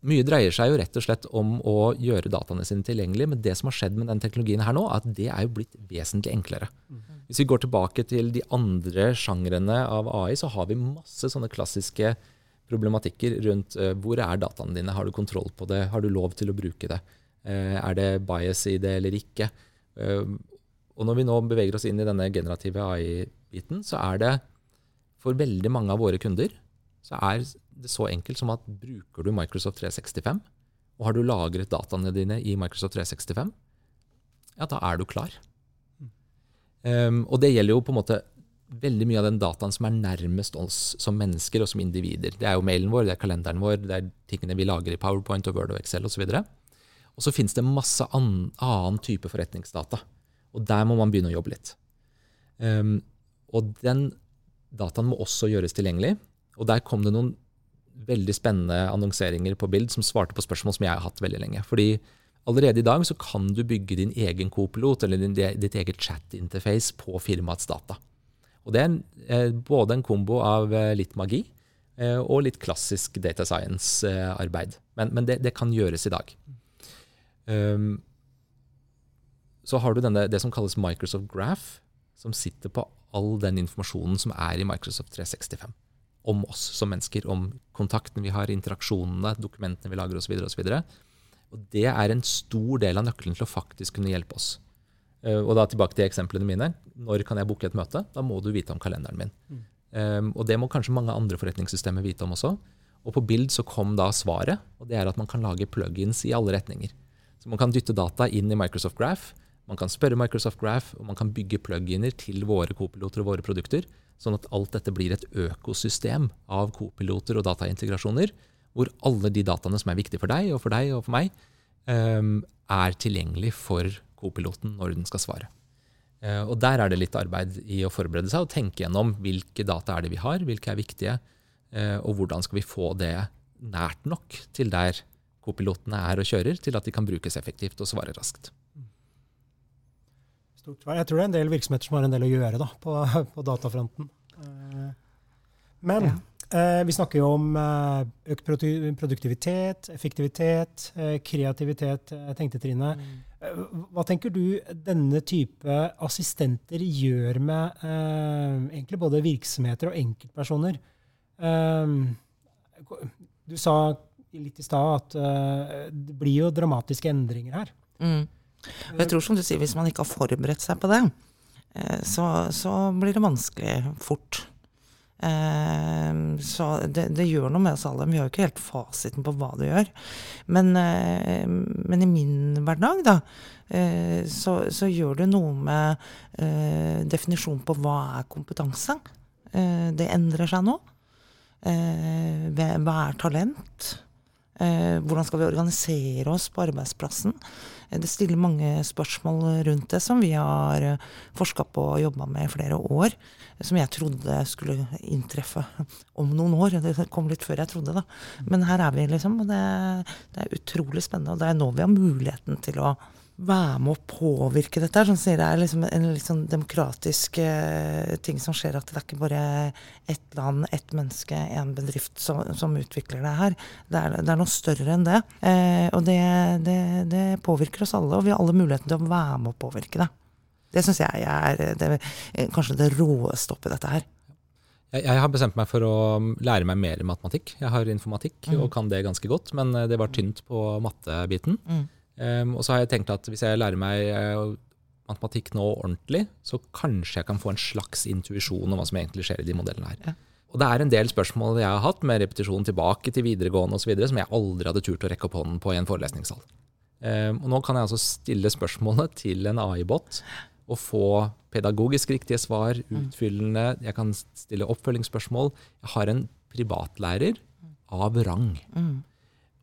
mye dreier seg jo rett og slett om å gjøre dataene sine tilgjengelige, men det som har skjedd med den teknologien her nå, er at det er jo blitt vesentlig enklere. Hvis vi går tilbake til de andre sjangrene av AI, så har vi masse sånne klassiske problematikker rundt uh, hvor er dataene dine, har du kontroll på det, har du lov til å bruke det, uh, er det bias i det eller ikke. Uh, og når vi nå beveger oss inn i denne generative AI-biten, så er det for veldig mange av våre kunder så er det så enkelt som at bruker du Microsoft 365, og har du lagret dataene dine i Microsoft 365, ja, da er du klar. Um, og det gjelder jo på en måte veldig mye av den dataen som er nærmest oss som mennesker og som individer. Det er jo mailen vår, det er kalenderen vår, det er tingene vi lager i PowerPoint og Word og Excel osv. Og, så så finnes det masse annen, annen type forretningsdata. Og der må man begynne å jobbe litt. Um, og den dataen må også gjøres tilgjengelig. Og der kom det noen veldig spennende annonseringer på Bild som svarte på spørsmål som jeg har hatt veldig lenge. Fordi allerede i dag så kan du bygge din egen kopilot eller din, ditt eget chat-interface på firmaets data. Og det er eh, både en kombo av eh, litt magi eh, og litt klassisk data science-arbeid. Men, men det, det, kan gjøres i dag. Um, så har du denne, det som kalles Microsoft Graph, som sitter på all den informasjonen som er i Microsoft 365 om oss som mennesker, om kontakten vi har, interaksjonene, dokumentene vi lager osv. Og det er en stor del av nøkkelen til å faktisk kunne hjelpe oss. Uh, og da tilbake til eksemplene mine. Når kan jeg booke et møte? Da må du vite om kalenderen min. Mm. Um, og det må kanskje mange andre forretningssystemer vite om også. Og på Bild så kom da svaret, og det er at man kan lage plugins i alle retninger. Så man kan dytte data inn i Microsoft Graph, man kan spørre Microsoft Graph, og man kan bygge pluginer til våre kopiloter og våre produkter Sånn at alt dette blir et økosystem av kopiloter og dataintegrasjoner, hvor alle de dataene som er viktige for deg og for deg og for meg, um, er tilgjengelig for kopiloten når den skal svare. Uh, og Der er det litt arbeid i å forberede seg og tenke gjennom hvilke data er det vi har, hvilke er viktige, uh, og hvordan skal vi få det nært nok til der kopilotene er og kjører, til at de kan brukes effektivt og svare raskt. Stort Jeg tror det er en del virksomheter som har en del å gjøre da, på, [laughs] på datafronten. Eh, men ja. eh, vi snakker jo om eh, økt produktivitet, effektivitet, eh, kreativitet. Tenkte, Trine. Mm. Hva tenker du denne type assistenter gjør med eh, egentlig både virksomheter og enkeltpersoner? du sa litt i stad at det blir jo dramatiske endringer her. Mm. Jeg tror som du sier, Hvis man ikke har forberedt seg på det, eh, så, så blir det vanskelig fort. Eh, så det, det, gjør noe med oss alle. Vi har jo ikke helt fasiten på hva det gjør. Men, eh, men i min hverdag, da, så, så, gjør det noe med definisjonen på hva er kompetanse. Det endrer seg nå. Hva er talent? Hvordan skal vi organisere oss på arbeidsplassen? Det stiller mange spørsmål rundt det som vi har forska på og jobba med i flere år som jeg trodde skulle inntreffe om noen år. Det kom litt før jeg trodde, da. Men her er vi, liksom. Og det, det er utrolig spennende. Og det er nå vi har muligheten til å være med å påvirke dette. Som sier det er liksom en litt sånn demokratisk uh, ting som skjer. At det er ikke bare ett land, ett menneske, én bedrift som, som, utvikler det her. Det er, det er, noe større enn det. Uh, og det, det, det, påvirker oss alle. Og vi har alle muligheten til å være med å påvirke det. Det syns jeg er det, kanskje det råeste oppi dette her. Jeg, har bestemt meg for å lære meg mer matematikk. Jeg har informatikk mm. og kan det ganske godt, men eh, det var tynt på mattebiten. Mm. Um, og så har jeg tenkt at hvis jeg lærer meg uh, matematikk nå ordentlig, så kanskje jeg kan få en slags intuisjon om hva som egentlig skjer i de modellene her. Ja. Og det er en del spørsmål jeg har hatt med repetisjon tilbake til videregående osv. som jeg aldri hadde turt å rekke opp hånden på i en forelesningssal. Um, og nå kan jeg altså stille spørsmålet til en AI-bot og få pedagogisk riktige svar, mm. utfyllende. Jeg kan stille oppfølgingsspørsmål. Jeg har en privatlærer av rang. Mm.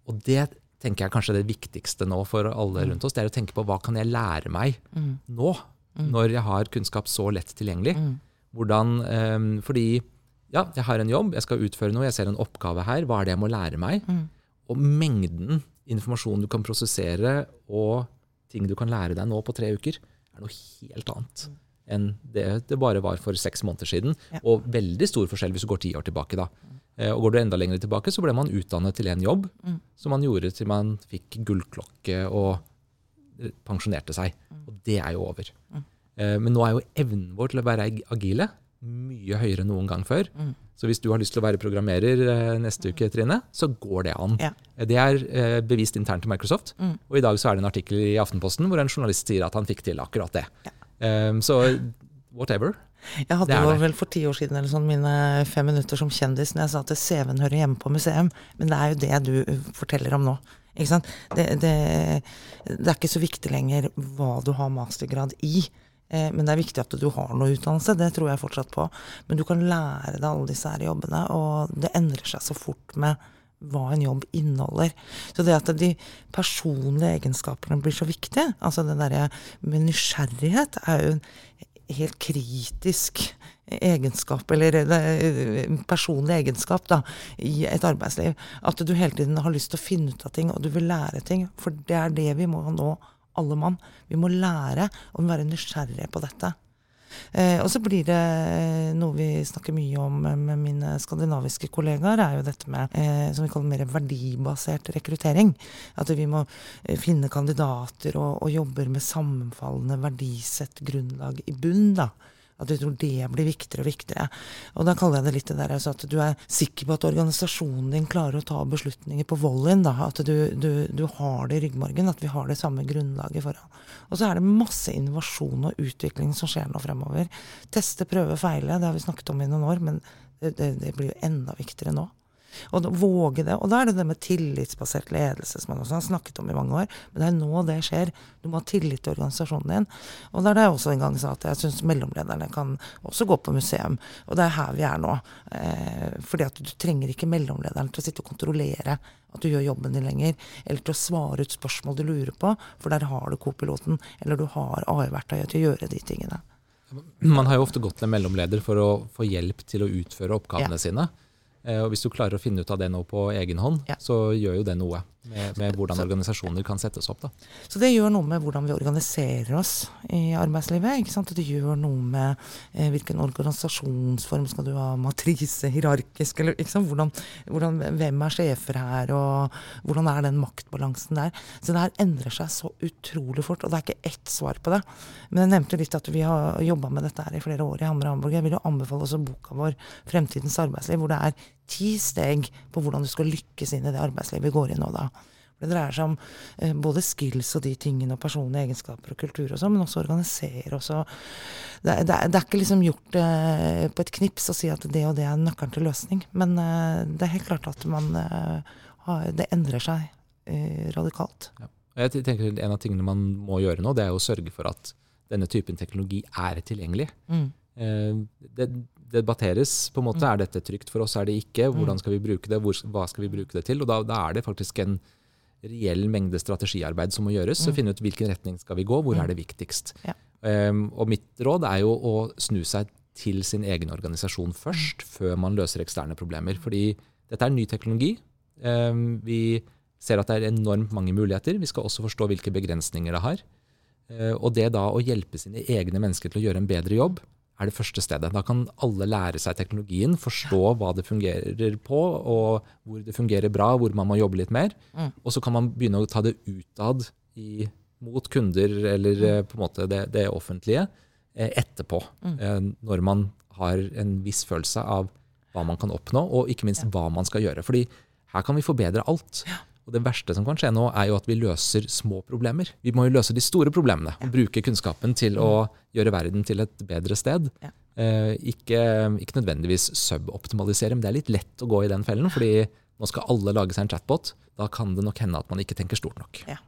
Og det tenker jeg kanskje det viktigste nå for alle mm. rundt oss. Det er å tenke på hva kan jeg lære meg mm. nå, mm. når jeg har kunnskap så lett tilgjengelig. Mm. Hvordan, um, fordi ja, jeg har en jobb, jeg skal utføre noe, jeg ser en oppgave her. Hva er det jeg må lære meg? Og mengden informasjon du kan prosessere, og ting du kan lære deg nå på tre uker, er noe helt annet enn det det bare var for seks måneder siden. Ja. Og veldig stor forskjell hvis du går ti år tilbake. da. Eh, og Går du enda lenger tilbake, så ble man utdannet til en jobb mm. som man gjorde til man fikk gullklokke og eh, pensjonerte seg. Mm. Og det er jo over. Mm. Eh, men nå er jo evnen vår til å være agile mye høyere enn noen gang før. Mm. Så hvis du har lyst til å være programmerer neste uke, Trine, så går det an. Ja. Det er bevist internt til Microsoft. Mm. Og i dag så er det en artikkel i Aftenposten hvor en journalist sier at han fikk til akkurat det. Ja. Um, så whatever. Jeg hadde jo vel for ti år siden eller sånn mine fem minutter som kjendis når jeg sa at CV-en hører hjemme på museum. Men det er jo det du forteller om nå. Ikke sant? Det, det, det er ikke så viktig lenger hva du har mastergrad i. Eh, men det er viktig at du har noe utdannelse. Det tror jeg fortsatt på. Men du kan lære deg alle disse her jobbene, og det endrer seg så fort med hva en jobb inneholder. Så det at de personlige egenskapene blir så viktige, altså det derre med nysgjerrighet, er jo en helt kritisk egenskap, eller personlig egenskap, da, i et arbeidsliv. At du hele tiden har lyst til å finne ut av ting, og du vil lære ting. For det er det vi må nå, alle mann. Vi må lære og være nysgjerrige på dette. Eh, og så blir det eh, noe vi snakker mye om med mine skandinaviske kollegaer, er jo dette med eh, som vi kaller mer verdibasert rekruttering. At vi må finne kandidater og, og jobber med sammenfallende verdisett grunnlag i bunn. da. At vi tror det blir viktigere og viktigere. Og da kaller jeg det litt det der altså at du er sikker på at organisasjonen din klarer å ta beslutninger på volleyen. At du, du, du, har det i ryggmargen, at vi har det samme grunnlaget foran. Og så er det masse innovasjon og utvikling som skjer nå fremover. Teste, prøve, feile. Det har vi snakket om i noen år, men det, det, det blir jo enda viktigere nå. Og våge det. Og da er det det med tillitsbasert ledelse som man også har snakket om i mange år. Men det er nå det skjer. Du må ha tillit til organisasjonen din. Og det er det jeg også en gang sa at jeg syns mellomlederne kan også gå på museum. Og det er her vi er nå. Eh, fordi at du trenger ikke mellomlederen til å sitte og kontrollere at du gjør jobben din lenger, eller til å svare ut spørsmål du lurer på, for der har du co-piloten, eller du har AI-verktøyet til å gjøre de tingene. Man har jo ofte gått til en mellomleder for å få hjelp til å utføre oppgavene ja. sine. Eh, og Hvis du klarer å finne ut av det nå på egen hånd, ja. så gjør jo det noe med, med hvordan organisasjoner kan settes opp. Da. Så det gjør noe med hvordan vi organiserer oss i arbeidslivet. ikke sant? Det gjør noe med eh, hvilken organisasjonsform skal du ha, matrise, hierarkisk, eller ikke sant? Hvordan, hvordan, hvem er sjefer her, og hvordan er den maktbalansen der. Så det her endrer seg så utrolig fort, og det er ikke ett svar på det. Men jeg nevnte litt at vi har jobba med dette her i flere år i Hammer Hamburg. Jeg vil jo anbefale også boka vår 'Fremtidens arbeidsliv', hvor det er ti steg på hvordan du skal lykkes inn i det arbeidslivet vi går i nå. da. Det dreier seg om eh, både skills og de tingene, og personlige egenskaper og kultur og sånn, men også organisere. Også. Det, det, det, er ikke liksom gjort eh, på et knips å si at det og det er nøkkelen til løsning. Men eh, det er helt klart at man eh, har, Det endrer seg eh, radikalt. Ja. Jeg tenker En av tingene man må gjøre nå, det er å sørge for at denne typen teknologi er tilgjengelig. Mm. Eh, det, det debatteres på en måte. Mm. Er dette trygt for oss, er det ikke? Hvordan mm. skal vi bruke det? Hvor, hva skal vi bruke det til? Og da, da er det faktisk en reell mengde strategiarbeid som må gjøres. Mm. og Finne ut hvilken retning skal vi gå, hvor mm. er det viktigst. Ja. Um, og mitt råd er jo å snu seg til sin egen organisasjon først, mm. før man løser eksterne problemer. Fordi dette er ny teknologi. Um, vi ser at det er enormt mange muligheter. Vi skal også forstå hvilke begrensninger det har. Uh, og det da å hjelpe sine egne mennesker til å gjøre en bedre jobb, er det første stedet. Da kan alle lære seg teknologien, forstå hva det fungerer på, og hvor det fungerer bra, hvor man må jobbe litt mer. Mm. Og så kan man begynne å ta det utad i, mot kunder eller mm. På en måte det, det offentlige eh, etterpå. Mm. Eh, når man har en viss følelse av hva man kan oppnå, og ikke minst ja. hva man skal gjøre. Fordi her kan vi forbedre alt. Ja. Og Det verste som kan skje nå, er jo at vi løser små problemer. Vi må jo løse de store problemene og bruke kunnskapen til å gjøre verden til et bedre sted. Ja. Eh, ikke, ikke, nødvendigvis suboptimalisere, men det er litt lett å gå i den fellen. fordi nå skal alle lage seg en chatbot. Da kan det nok hende at man ikke tenker stort nok. Ja.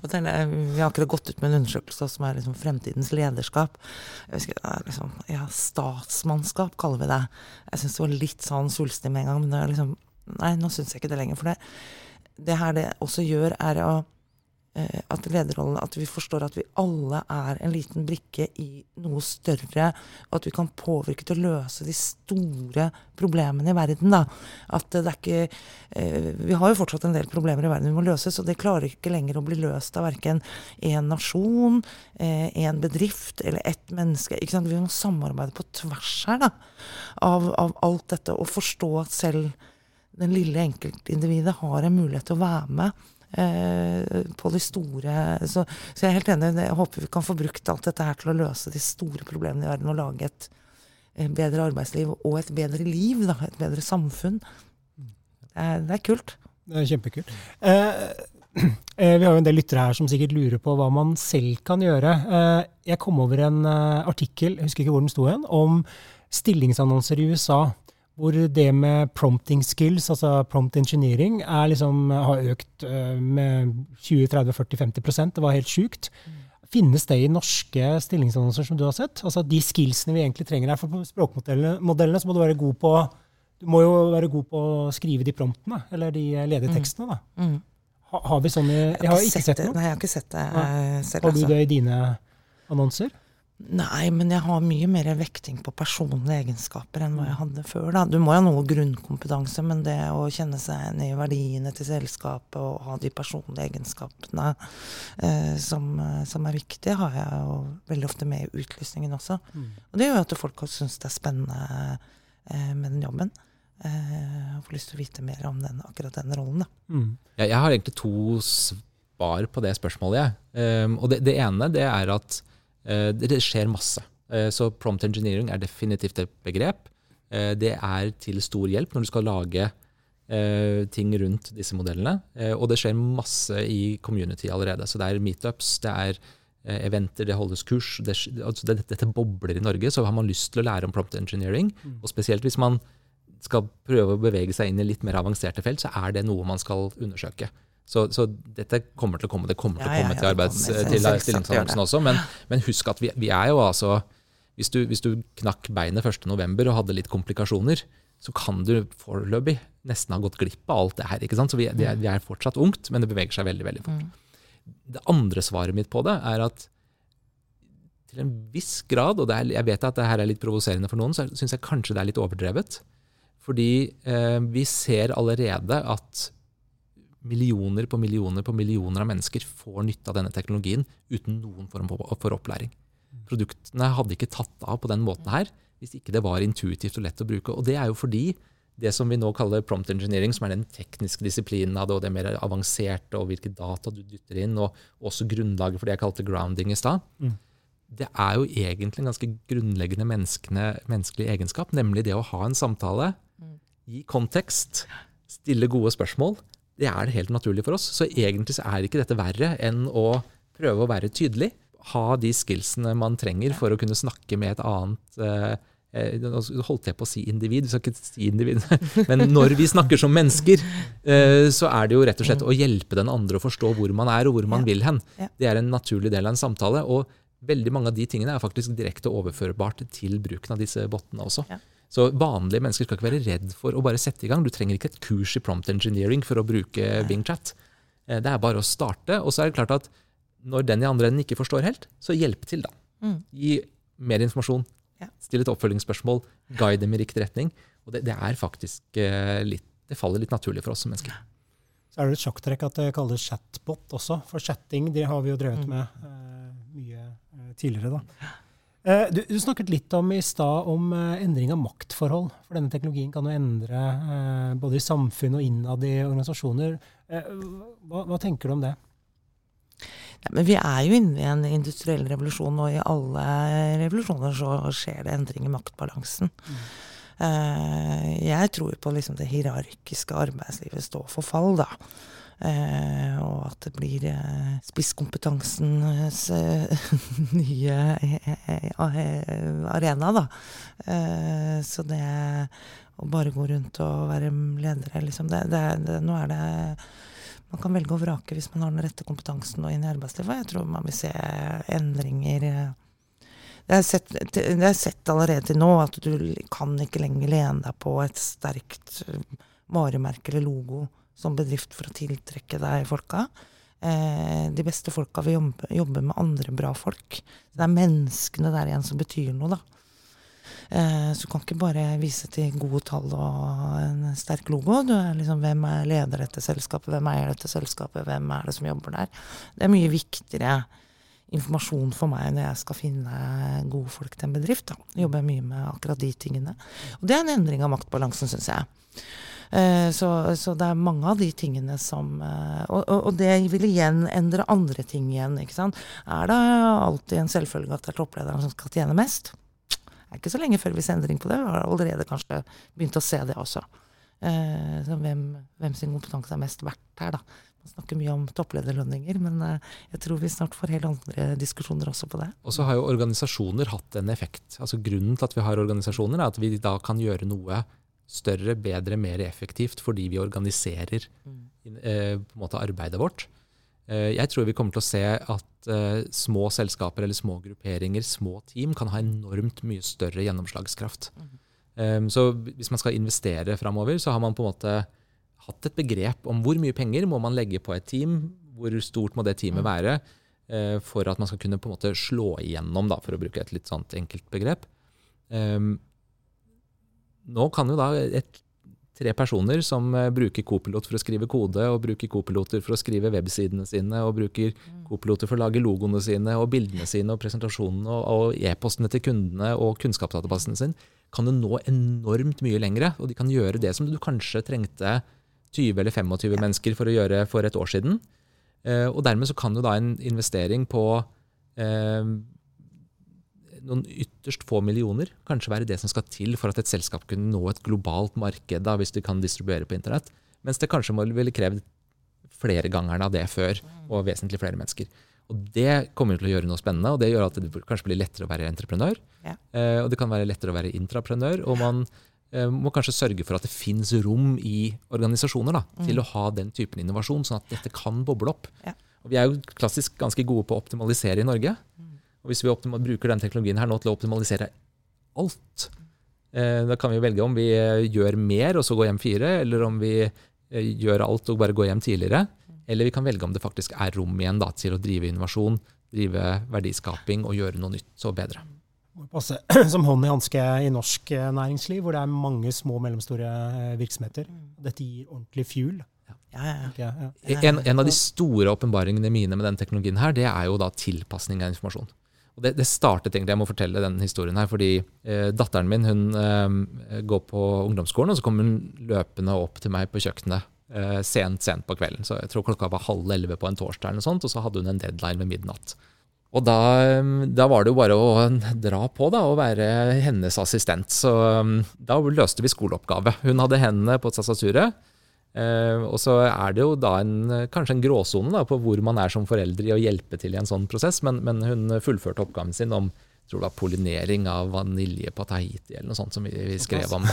Og denne, vi har akkurat gått ut med en undersøkelse som er liksom fremtidens lederskap. Husker, liksom, ja, statsmannskap kaller vi det. Jeg syns det var litt sånn svulstig med en gang, men det er liksom, nei, nå syns jeg ikke det lenger. For det, det her det også gjør, er å, eh, at lederrollen At vi forstår at vi alle er en liten brikke i noe større. Og at vi kan påvirke til å løse de store problemene i verden. Da. At det er ikke eh, Vi har jo fortsatt en del problemer i verden vi må løses, og det klarer ikke lenger å bli løst av verken én nasjon, én eh, bedrift eller ett menneske. Vi må samarbeide på tvers her da, av, av alt dette og forstå at selv den lille enkeltindividet har en mulighet til å være med eh, på de store så, så, jeg er helt enig. Jeg håper vi kan få brukt alt dette her til å løse de store problemene i verden og lage et, et bedre arbeidsliv og et bedre liv. Da, et bedre samfunn. Det er, kult. Det er kjempekult. Eh, [clears throat] eh, vi har jo en del lyttere her som sikkert lurer på hva man selv kan gjøre. Eh, jeg kom over en eh, artikkel, jeg husker ikke hvor den sto hen, om stillingsannonser i USA hvor det med prompting skills, altså prompt engineering, liksom, har økt uh, med 20-30-40-50% Det var helt sjukt. Mm. Finnes det i norske stillingsannonser som du har sett? Altså De skillsene vi egentlig trenger her. For på språkmodellene så må du være god på du må jo være god på å skrive de promptene, eller de ledige tekstene. da. Mm. mm. Ha, har vi sånne Jeg har, ikke sett, sett noe. Nei, jeg har ikke sett det selv. Har du altså. det i dine annonser? Nei, men jeg har mye mer vekting på personlige egenskaper enn hva jeg hadde før. Da. Du må jo ha noe grunnkompetanse, men det å kjenne seg igjen i verdiene til selskapet og ha de personlige egenskapene eh, som, som, er viktige, har jeg jo veldig ofte med i utlysningen også. Mm. Og det gjør at folk syns det er spennende eh, med den jobben. Eh, og får lyst til å vite mer om den, akkurat den rollen. Da. Mm. Ja, jeg har egentlig to svar på det spørsmålet. Um, og det, det ene det er at Eh, det skjer masse. Eh, så prompt engineering er definitivt et begrep. Eh, det er til stor hjelp når du skal lage ting rundt disse modellene. Og det skjer masse i community allerede. Så det er meetups, det er eventer, det holdes kurs. Det, altså det, dette bobler i Norge. Så har man lyst til å lære om prompt engineering, mm. og spesielt hvis man skal prøve å bevege seg inn i litt mer avanserte felt, så er det noe man skal undersøke. Så, så, dette kommer til å komme. Det kommer til å komme til, arbeids, til stillingsannonsen også. Men, men, husk at vi, vi, er jo altså Hvis du, hvis du knakk beinet 1.11. og hadde litt komplikasjoner, så kan du foreløpig nesten ha gått glipp av alt det her. ikke sant? Så vi, det, er, det er fortsatt ungt, men det beveger seg veldig veldig fort. Mm. Det andre svaret mitt på det er at til en viss grad, og er, jeg vet at det her er litt provoserende for noen, så syns jeg kanskje det er litt overdrevet. Fordi eh, vi ser allerede at millioner på millioner på millioner av mennesker får nytte av denne teknologien uten noen form for opplæring. Produktene hadde ikke tatt av på den måten her hvis ikke det var intuitivt og lett å bruke. Og det er jo fordi det som vi nå kaller prompt engineering, som er den tekniske disiplinen av det, og det mer avanserte, og hvilke data du dytter inn, og også grunnlaget for det jeg kalte grounding i stad, mm. det er jo egentlig en ganske grunnleggende menneskelig egenskap, nemlig det å ha en samtale, mm. gi kontekst, stille gode spørsmål, det er helt naturlig for oss. Så egentlig så er ikke dette verre enn å prøve å være tydelig. Ha de skillsene man trenger for å kunne snakke med et annet eh, eh holdt jeg på å si individ, vi skal ikke si individ. [laughs] Men når vi snakker som mennesker, eh, så er det jo rett og slett å hjelpe den andre å forstå hvor man er og hvor man vil hen. Det er en naturlig del av en samtale. Og veldig mange av de tingene er faktisk direkte overførbart til bruken av disse bottene også. Så vanlige mennesker skal ikke være redd for å bare sette i gang. Du trenger ikke et kurs i prompt engineering for å bruke Bing Chat. Eh, det er bare å starte. Og så er det klart at når den i andre enden ikke forstår helt, så hjelp til, da. Mm. Gi mer informasjon. Ja. Still et oppfølgingsspørsmål. Guide dem i riktig retning. Og det, det er faktisk uh, litt Det faller litt naturlig for oss som mennesker. Så er det et sjakktrekk at det kalles chatbot også. For chatting det har vi jo drevet mm. med uh, mye uh, tidligere. da. Du, du, snakket litt om i stad om endring av maktforhold. For denne teknologien kan jo endre både i samfunn og innad i organisasjoner. Hva, hva tenker du om det? Ja, men vi er jo inne i en industriell revolusjon, og i alle revolusjoner så skjer det endring i maktbalansen. Mm. Jeg tror på liksom det hierarkiske arbeidslivet står for fall, da. Uh, og at det blir uh, spisskompetansens [laughs] nye arena, da. så det å bare gå rundt og være ledere, liksom det, det, det, Nå er det man kan velge å vrake hvis man har den rette kompetansen og inn i arbeidslivet. Jeg tror man vil se endringer det er, sett, det er sett allerede til nå at du kan ikke lenger lene deg på et sterkt varemerke eller logo som bedrift for å tiltrekke deg folka. Eh, de beste folka vil jobbe, jobbe, med andre bra folk. Det er menneskene der igjen som betyr noe, da. Eh, så du kan ikke bare vise til gode tall og en sterk logo. Du er liksom, Hvem er leder dette selskapet, hvem eier dette selskapet, hvem er det som jobber der? Det er mye viktigere informasjon for meg når jeg skal finne gode folk til en bedrift. Da. Jobber jeg mye med akkurat de tingene. Og det er en endring av maktbalansen, syns jeg. Eh, så, så, det er mange av de tingene som eh, og, og, det vil igjen endre andre ting igjen. ikke sant? Er det alltid en selvfølge at det er topplederen som skal tjene mest? Det er ikke så lenge før vi ser endring på det. Vi har allerede kanskje begynt å se det også. Så hvem, hvem, sin kompetanse er mest verdt her, da. Man snakker mye om topplederlønninger, men eh, jeg tror vi snart får helt andre diskusjoner også på det. Og så har jo organisasjoner hatt en effekt. Altså Grunnen til at vi har organisasjoner, er at vi da kan gjøre noe større, bedre, mer effektivt fordi vi organiserer mm. eh, på en måte arbeidet vårt. Eh, jeg tror vi kommer til å se at uh, små selskaper eller små grupperinger, små team, kan ha enormt mye større gjennomslagskraft. Mm. Så hvis man skal investere framover, så har man på en måte hatt et begrep om hvor mye penger må man legge på et team, hvor stort må det teamet mm. være, for at man skal kunne på en måte slå igjennom, da, for å bruke et litt sånt enkelt begrep. Um, nå kan jo da et tre personer som uh, bruker Copilot for å skrive kode, og bruker Copiloter for å skrive websidene sine, og bruker mm. Copiloter for å lage logoene sine, og bildene sine, og presentasjonene, og, og e-postene til kundene, og kunnskapsdatabasen sin, kan jo nå enormt mye lengre. Og de kan gjøre det som du kanskje trengte 20 eller 25 ja. mennesker for å gjøre for et år siden. Uh, og dermed så kan jo da en investering på uh, noen ytterst få millioner kanskje være det som skal til for at et selskap kunne nå et globalt marked da, hvis du kan distribuere på internett. Mens det kanskje ville krevd flere ganger av det før, og vesentlig flere mennesker. Og Det kommer til å gjøre noe spennende, og det gjør at det kanskje blir lettere å være entreprenør. Ja. Eh, og det kan være lettere å være intraprenør. Og man eh, må kanskje sørge for at det fins rom i organisasjoner da, mm. til å ha den typen innovasjon, sånn at dette kan boble opp. Ja. Og Vi er jo klassisk ganske gode på å optimalisere i Norge. Mm. Og hvis vi bruker den teknologien her nå til å optimalisere alt, eh, da kan vi velge om vi eh, gjør mer og så går hjem fire, eller om vi eh, gjør alt og bare går hjem tidligere. Eller vi kan velge om det faktisk er rom igjen da, til å drive innovasjon, drive verdiskaping og gjøre noe nytt og bedre. Passe [clears throat] som hånd i hanske i norsk næringsliv, hvor det er mange små og mellomstore virksomheter. Dette gir ordentlig fuel. Ja, ja, ja. En, en, av de store åpenbaringene mine med denne teknologien her, det er jo da tilpasning av informasjon. Og det, det, startet egentlig, Jeg må fortelle den historien her, fordi eh, datteren min hun eh, går på ungdomsskolen, og så kommer hun løpende opp til meg på kjøkkenet eh, sent sent på kvelden. Så Jeg tror klokka var halv elleve på en torsdag, eller noe sånt, og så hadde hun en deadline ved midnatt. Og da, da, var det jo bare å dra på da, og være hennes assistent. Så da løste vi skoleoppgave. Hun hadde hendene på tastaturet. Uh, og så er det jo da en, kanskje en gråsone på hvor man er som forelder i å hjelpe til i en sånn prosess, men, men hun fullførte oppgaven sin om tror det var pollinering av vanilje på Tahiti, eller noe sånt som vi, vi skrev om.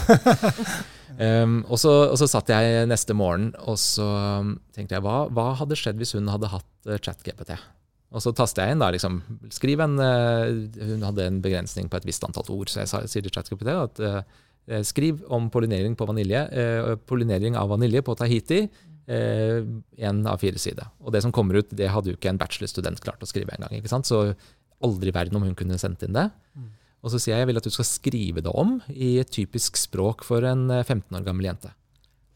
[laughs] um, og, så, og, så, satt jeg neste morgen og så tenkte jeg, hva, hva hadde skjedd hvis hun hadde hatt uh, ChatGPT? Og så taster jeg inn da, liksom, skriv en uh, Hun hadde en begrensning på et visst antall ord, så jeg sa, sier til ChatGPT at skriv om pollinering, på vanilje, pollinering av vanilje på Tahiti. Én av fire sider. Og det som kommer ut, det hadde jo ikke en bachelorstudent klart å skrive engang. Så aldri i verden om hun kunne sendt inn det. Mm. Og så sier jeg jeg vil at du skal skrive det om i et typisk språk for en 15 eh, år gammel jente.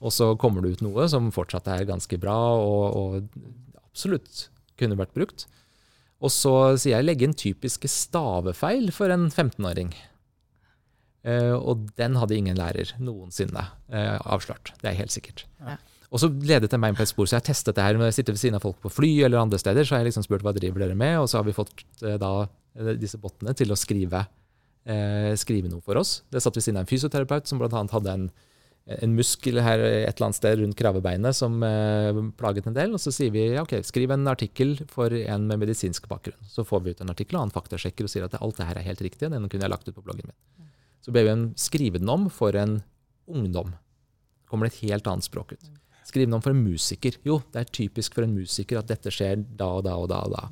Og så kommer det ut noe som fortsatt er ganske bra og, og absolutt kunne vært brukt. Og så sier jeg legge inn typiske stavefeil for en 15-åring. Uh, og den hadde ingen lærer noensinne uh, avslørt. Det er helt sikkert. Ja. Og så ledet det meg på et spor, så jeg har testet det her. Når jeg sitter ved siden av folk på fly eller andre steder, så har jeg liksom spurt hva driver dere med, og så har vi fått eh, da eh, disse bottene til å skrive, eh, skrive noe for oss. Det satt ved siden av en fysioterapeut som bl.a. hadde en, en, muskel her et eller annet sted rundt kravebeinet som eh, plaget en del. Og så sier vi ja, ok, skriv en artikkel for en med medisinsk bakgrunn. Så får vi ut en artikkel, og han faktasjekker og sier at alt det her er helt riktig. og Den kunne jeg lagt ut på bloggen min. Så ber vi dem skrive den om for en ungdom. kommer det et helt annet språk ut. Skrive den om for en musiker. Jo, det er typisk for en musiker at dette skjer da og da og da. Og da.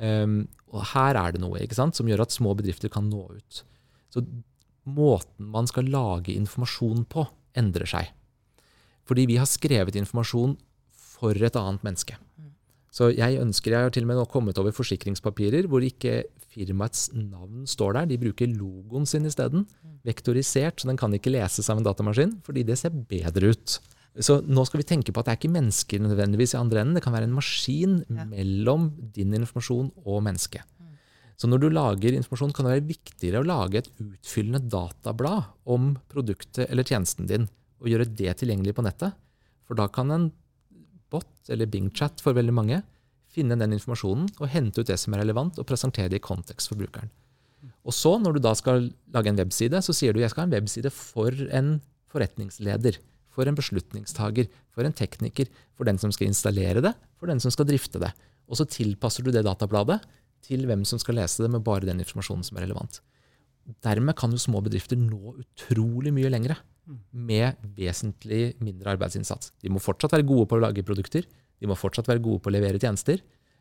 Um, og her er det noe ikke sant, som gjør at små bedrifter kan nå ut. Så måten man skal lage informasjon på, endrer seg. Fordi vi har skrevet informasjon for et annet menneske. Så jeg ønsker, jeg har til og med nå kommet over forsikringspapirer hvor ikke firmaets navn står der. De bruker logoen sin isteden. Vektorisert, så den kan ikke leses av en datamaskin, fordi det ser bedre ut. Så nå skal vi tenke på at det er ikke mennesker nødvendigvis i andre enden. Det kan være en maskin ja. mellom din informasjon og mennesket. Så når du lager informasjon, kan det være viktigere å lage et utfyllende datablad om produktet eller tjenesten din, og gjøre det tilgjengelig på nettet. For da kan en bot, eller Bing-chat for veldig mange, finne den informasjonen og hente ut det som er relevant, og presentere det i kontekst for brukeren. Og så, når du da skal lage en webside, så sier du jeg skal ha en webside for en forretningsleder for en beslutningstager, for en tekniker, for den som skal installere det, for den som skal drifte det. Og så tilpasser du det databladet til hvem som skal lese det, med bare den informasjonen som er relevant. Dermed kan jo små bedrifter nå utrolig mye lengre med vesentlig mindre arbeidsinnsats. De må fortsatt være gode på å lage produkter, de må fortsatt være gode på å levere tjenester,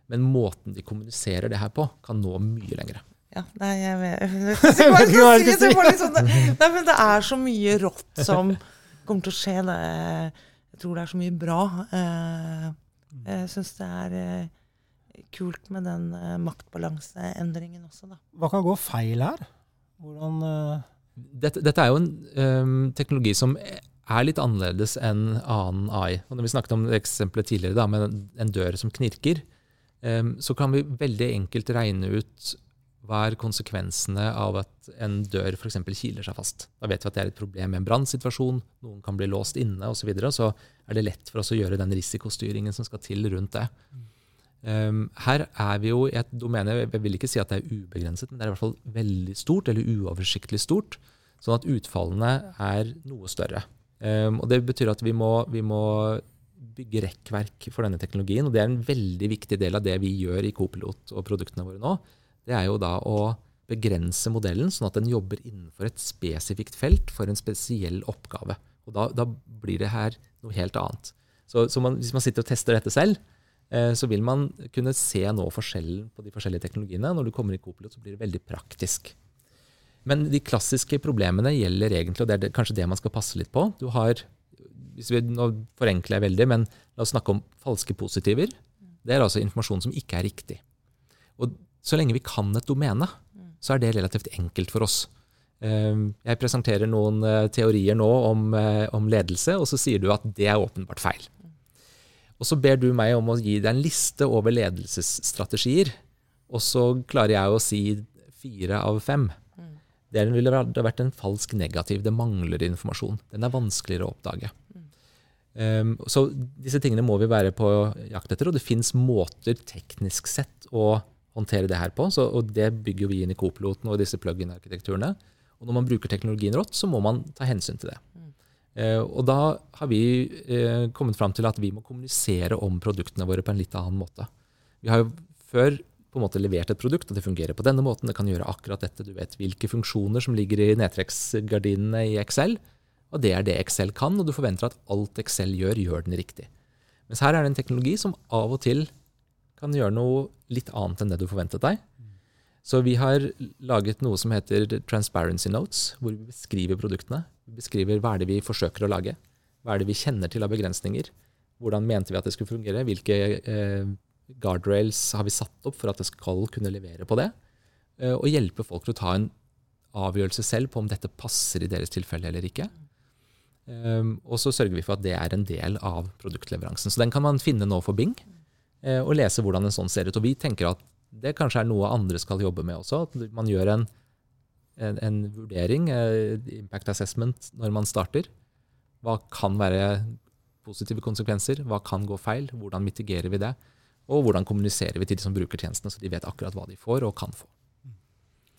men måten de kommuniserer det her på, kan nå mye lengre. Ja, nei, jeg vet [laughs] [laughs] ikke hva jeg skal si. Sånn, nei, men det er så mye rått som kommer til å skje. Det. Jeg tror det er så mye bra. Eh, jeg syns det er eh, kult med den eh, maktbalanseendringen også, da. Hva kan gå feil her? Hvordan dette, dette, er jo en um, teknologi som er litt annerledes enn annen AI. Og når vi snakket om eksempelet tidligere da, med en dør som knirker, um, så kan vi veldig enkelt regne ut hva er konsekvensene av at en dør f.eks. kiler seg fast? Da vet vi at det er et problem med en brannsituasjon, noen kan bli låst inne osv. Så, videre, så er det lett for oss å gjøre den risikostyringen som skal til rundt det. Um, her er vi jo i et domene Jeg vil ikke si at det er ubegrenset, men det er i hvert fall veldig stort, eller uoversiktlig stort. Sånn at utfallene er noe større. Um, og Det betyr at vi må, vi må bygge rekkverk for denne teknologien. Og det er en veldig viktig del av det vi gjør i Copilot og produktene våre nå det er jo da å begrense modellen, sånn at den jobber innenfor et spesifikt felt for en spesiell oppgave. Og da, da blir det her noe helt annet. Så, så man, hvis man sitter og tester dette selv, eh, så vil man kunne se nå forskjellen på de forskjellige teknologiene. Når du kommer i Copilot, så blir det veldig praktisk. Men de klassiske problemene gjelder egentlig, og det er kanskje det man skal passe litt på. Du har, hvis vi, Nå forenkler jeg veldig, men la oss snakke om falske positiver. Det er altså informasjon som ikke er riktig. Og så lenge vi kan et domene, så er det relativt enkelt for oss. Ehm, jeg presenterer noen eh, teorier nå om, eh, om, ledelse, og så sier du at det er åpenbart feil. Og så ber du meg om å gi deg en liste over ledelsesstrategier, og så klarer jeg å si fire av fem. Det ville vært en falsk negativ. Det mangler informasjon. Den er vanskeligere å oppdage. Um, så disse tingene må vi være på jakt etter, og det fins måter teknisk sett å håndtere det her på. Så, og det bygger vi inn i Copiloten og disse plug-in-arkitekturene. Og når man bruker teknologien rått, så må man ta hensyn til det. Eh, og da har vi uh, kommet fram til at vi må kommunisere om produktene våre på en litt annen måte. Vi har jo før på en måte levert et produkt, og det fungerer på denne måten. Det kan gjøre akkurat dette. Du vet hvilke funksjoner som ligger i nedtrekksgardinene i Excel. Og det er det Excel kan, og du forventer at alt Excel gjør, gjør den riktig. Mens her er det en teknologi som av og til kan gjøre noe litt annet enn det du forventet deg. Så vi har laget noe som heter Transparency Notes, hvor vi beskriver produktene. Vi beskriver hva er det vi forsøker å lage. Hva er det vi kjenner til av begrensninger. Hvordan mente vi at det skulle fungere? Hvilke eh, guardrails har vi satt opp for at det skal kunne levere på det? Eh, og hjelpe folk til å ta en avgjørelse selv på om dette passer i deres tilfelle eller ikke. Um, og så sørger vi for at det er en del av produktleveransen. Så den kan man finne nå for Bing, uh, og lese hvordan en sånn ser ut. Og vi tenker at det kanskje er noe andre skal jobbe med også. At man gjør en, en, en vurdering, uh, impact assessment, når man starter. Hva kan være positive konsekvenser? Hva kan gå feil? Hvordan mitigerer vi det? Og hvordan kommuniserer vi til de som bruker tjenestene, så de vet akkurat hva de får og kan få.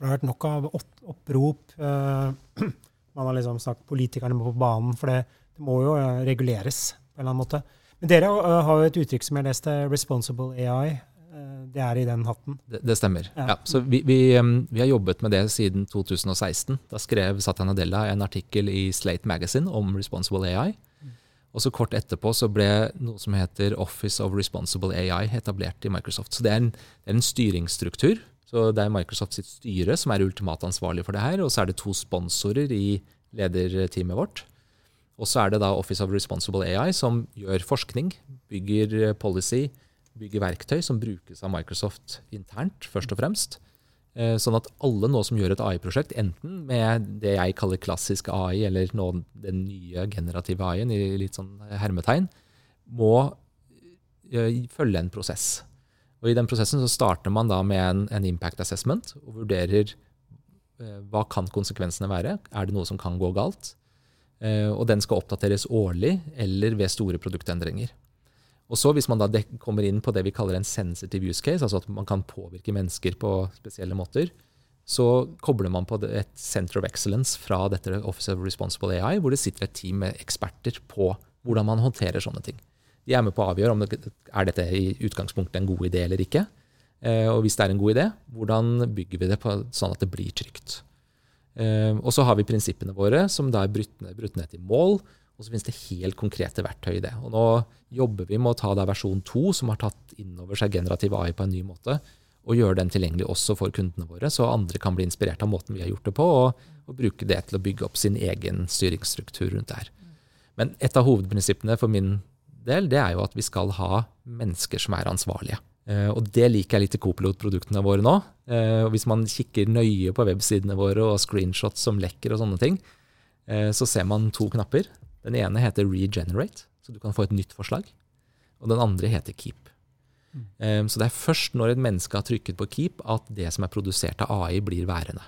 Det har vært nok av opprop. Uh, [clears throat] man har liksom sagt politikerne må på banen, for det, det må jo uh, reguleres på en eller annen måte. Men dere uh, har jo et uttrykk som jeg leste, 'responsible AI'. Det er i den hatten? Det, det stemmer. Ja. ja. så vi, vi, vi, har jobbet med det siden 2016. Da skrev Satya Nadella en artikkel i Slate Magazine om responsible AI. Og så kort etterpå så ble noe som heter Office of Responsible AI etablert i Microsoft. Så det er en, det er en styringsstruktur. Så det er Microsoft sitt styre som er ultimat ansvarlig for det her. Og så er det to sponsorer i lederteamet vårt. Og så er det da Office of Responsible AI som gjør forskning, bygger policy, bygger verktøy som brukes av Microsoft internt, først og fremst. Eh, sånn at alle nå som gjør et AI-prosjekt, enten med det jeg kaller klassisk AI, eller nå den nye generative AI-en i litt sånn hermetegn, må eh, følge en prosess. Og I den prosessen så starter man da med en, en impact assessment og vurderer eh, hva kan konsekvensene være. Er det noe som kan gå galt? Og den skal oppdateres årlig eller ved store produktendringer. Og så Hvis man da kommer inn på det vi kaller en sensitive use case, altså at man kan påvirke mennesker på spesielle måter, så kobler man på et Center of Excellence fra dette Office of Responsible AI, hvor det sitter et team med eksperter på hvordan man håndterer sånne ting. De er med på å avgjøre om det, er dette i utgangspunktet en god idé eller ikke. Eh, og hvis det er en god idé, hvordan bygger vi det på, sånn at det blir trygt. Eh, og så har vi prinsippene våre, som da er brutt ned til mål og så finnes det helt konkrete verktøy i det. Og nå jobber vi med å ta da versjon 2, som har tatt inn over seg generativ AI på en ny måte, og gjøre den tilgjengelig også for kundene våre, så andre kan bli inspirert av måten vi har gjort det på, og, og bruke det til å bygge opp sin egen styringsstruktur rundt det her. Men et av hovedprinsippene for min del, det er jo at vi skal ha mennesker som er ansvarlige. Uh, og det liker jeg litt i Copilot-produktene våre nå. Uh, hvis man kikker nøye på websidene våre og screenshots som lekker og sånne ting, uh, så ser man to knapper. Den ene heter regenerate, så du kan få et nytt forslag. Og den andre heter keep. Mm. Um, så det er først når et menneske har trykket på keep, at det som er produsert av AI, blir værende.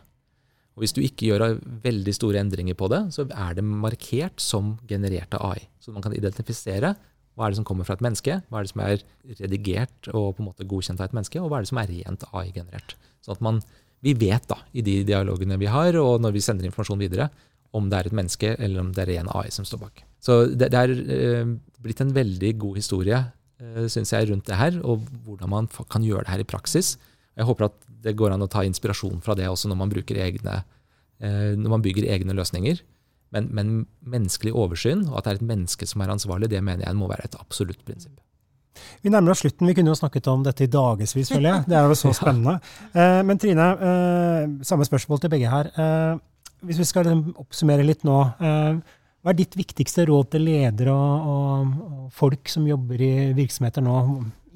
Og Hvis du ikke gjør veldig store endringer på det, så er det markert som generert av AI. Så man kan identifisere hva er det som kommer fra et menneske, hva er det som er redigert og på en måte godkjent av et menneske, og hva er det som er rent AI-generert. Sånn at man, vi vet da, i de dialogene vi har, og når vi sender informasjon videre, om det er et menneske eller om det er ren AI som står bak. Så det, det er eh, blitt en veldig god historie, eh, syns jeg, rundt det her, og hvordan man kan gjøre det her i praksis. Jeg håper at det går an å ta inspirasjon fra det også når man, egne, eh, når man bygger egne løsninger. Men, men, menneskelig oversyn, og at det er et menneske som er ansvarlig, det mener jeg må være et absolutt prinsipp. Vi nærmer oss slutten. Vi kunne jo snakket om dette i dagevis, føler jeg. Det er jo så [laughs] spennende. Eh, men Trine, eh, samme spørsmål til begge her. Hvis vi skal liksom oppsummere litt nå, eh, hva er ditt viktigste råd til ledere og, og, og, folk som jobber i virksomheter nå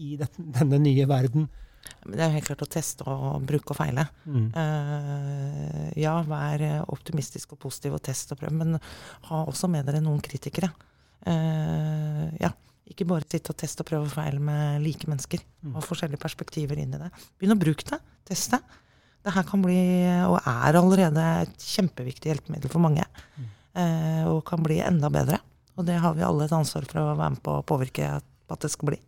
i dette, denne nye verden? Det er helt klart å teste og bruke og feile. Mm. Uh, ja, vær optimistisk og positiv og test og prøv, men ha også med dere noen kritikere. Uh, ja, ikke bare sitte og teste og prøve og feile med like mennesker. Mm. Og forskjellige perspektiver inn i det. Begynn å bruke det. Test det. Det her kan bli, og er allerede, et kjempeviktig hjelpemiddel for mange. Mm. Eh, og kan bli enda bedre. Og det har vi alle et ansvar for å være med på å påvirke at det skal bli.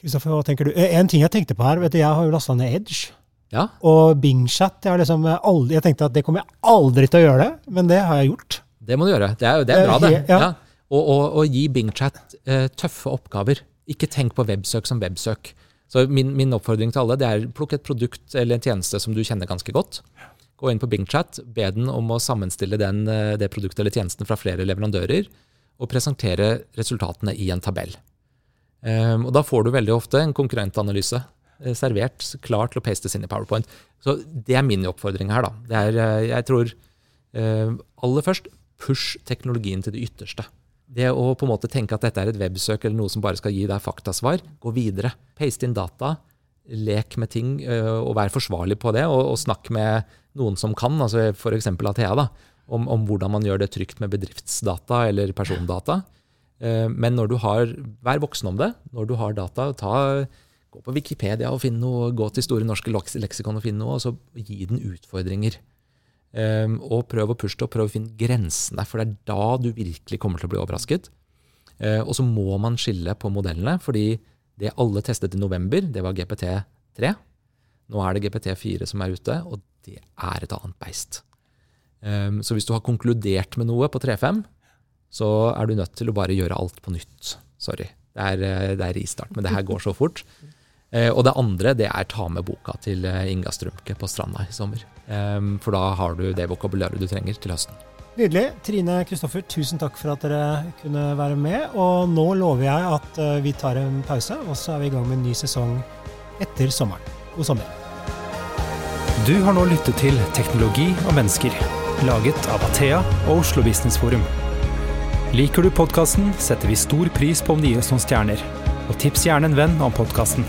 Kristoffer, hva tenker du? Eh, en ting jeg tenkte på her, vet du, jeg har jo lasta ned Edge. Ja. Og Bingchat. Jeg, liksom aldri, jeg tenkte at det kommer jeg aldri til å gjøre, det, men det har jeg gjort. Det må du gjøre. Det er, det er bra, det. Ja. ja. Og, og, og gi BingChat eh, tøffe oppgaver. Ikke tenk på websøk som websøk. Så min, min, oppfordring til alle det er plukk et produkt eller en tjeneste som du kjenner ganske godt. Gå inn på BingChat, be den om å sammenstille den, eh, det produktet eller tjenesten fra flere leverandører, og presentere resultatene i en tabell. Um, og Da får du veldig ofte en konkurrentanalyse eh, servert, klar til å pastes inn i PowerPoint. Så Det er min oppfordring her. da. Det er, eh, jeg tror uh, aller først push teknologien til det ytterste. Det å på en måte tenke at dette er et websøk eller noe som bare skal gi deg faktasvar, gå videre. Paste inn data, lek med ting øh, og vær forsvarlig på det. Og, og snakk med noen som kan, altså f.eks. Athea, da, om, om, hvordan man gjør det trygt med bedriftsdata eller persondata. Eh, men når du har, vær voksen om det. Når du har data, ta, gå på Wikipedia og finn noe, gå til Store norske leksikon og finne noe, og så gi den utfordringer. Um, og prøv å pushe det, og prøv å finne grensene, for det er da du virkelig kommer til å bli overrasket. Uh, og så må man skille på modellene, fordi det alle testet i november, det var GPT3. Nå er det GPT4 som er ute, og det er et annet beist. Um, så hvis du har konkludert med noe på 3.5, så er du nødt til å bare gjøre alt på nytt. Sorry. Det er, eh, det er ristart, men det her går så fort. Uh, og det andre det er ta med boka til Inga Strømke på stranda i sommer. For da har du det vokabularet du trenger til høsten. Nydelig. Trine Kristoffer, tusen takk for at dere kunne være med. Og nå lover jeg at eh, vi tar en pause, og så er vi i gang med en ny sesong etter sommeren. God sommer. Du har nå lyttet til Teknologi og mennesker, laget av Athea og Oslo Business Forum. Liker du podkasten, setter vi stor pris på om du gir oss noen stjerner. Og tips gjerne en venn om podkasten.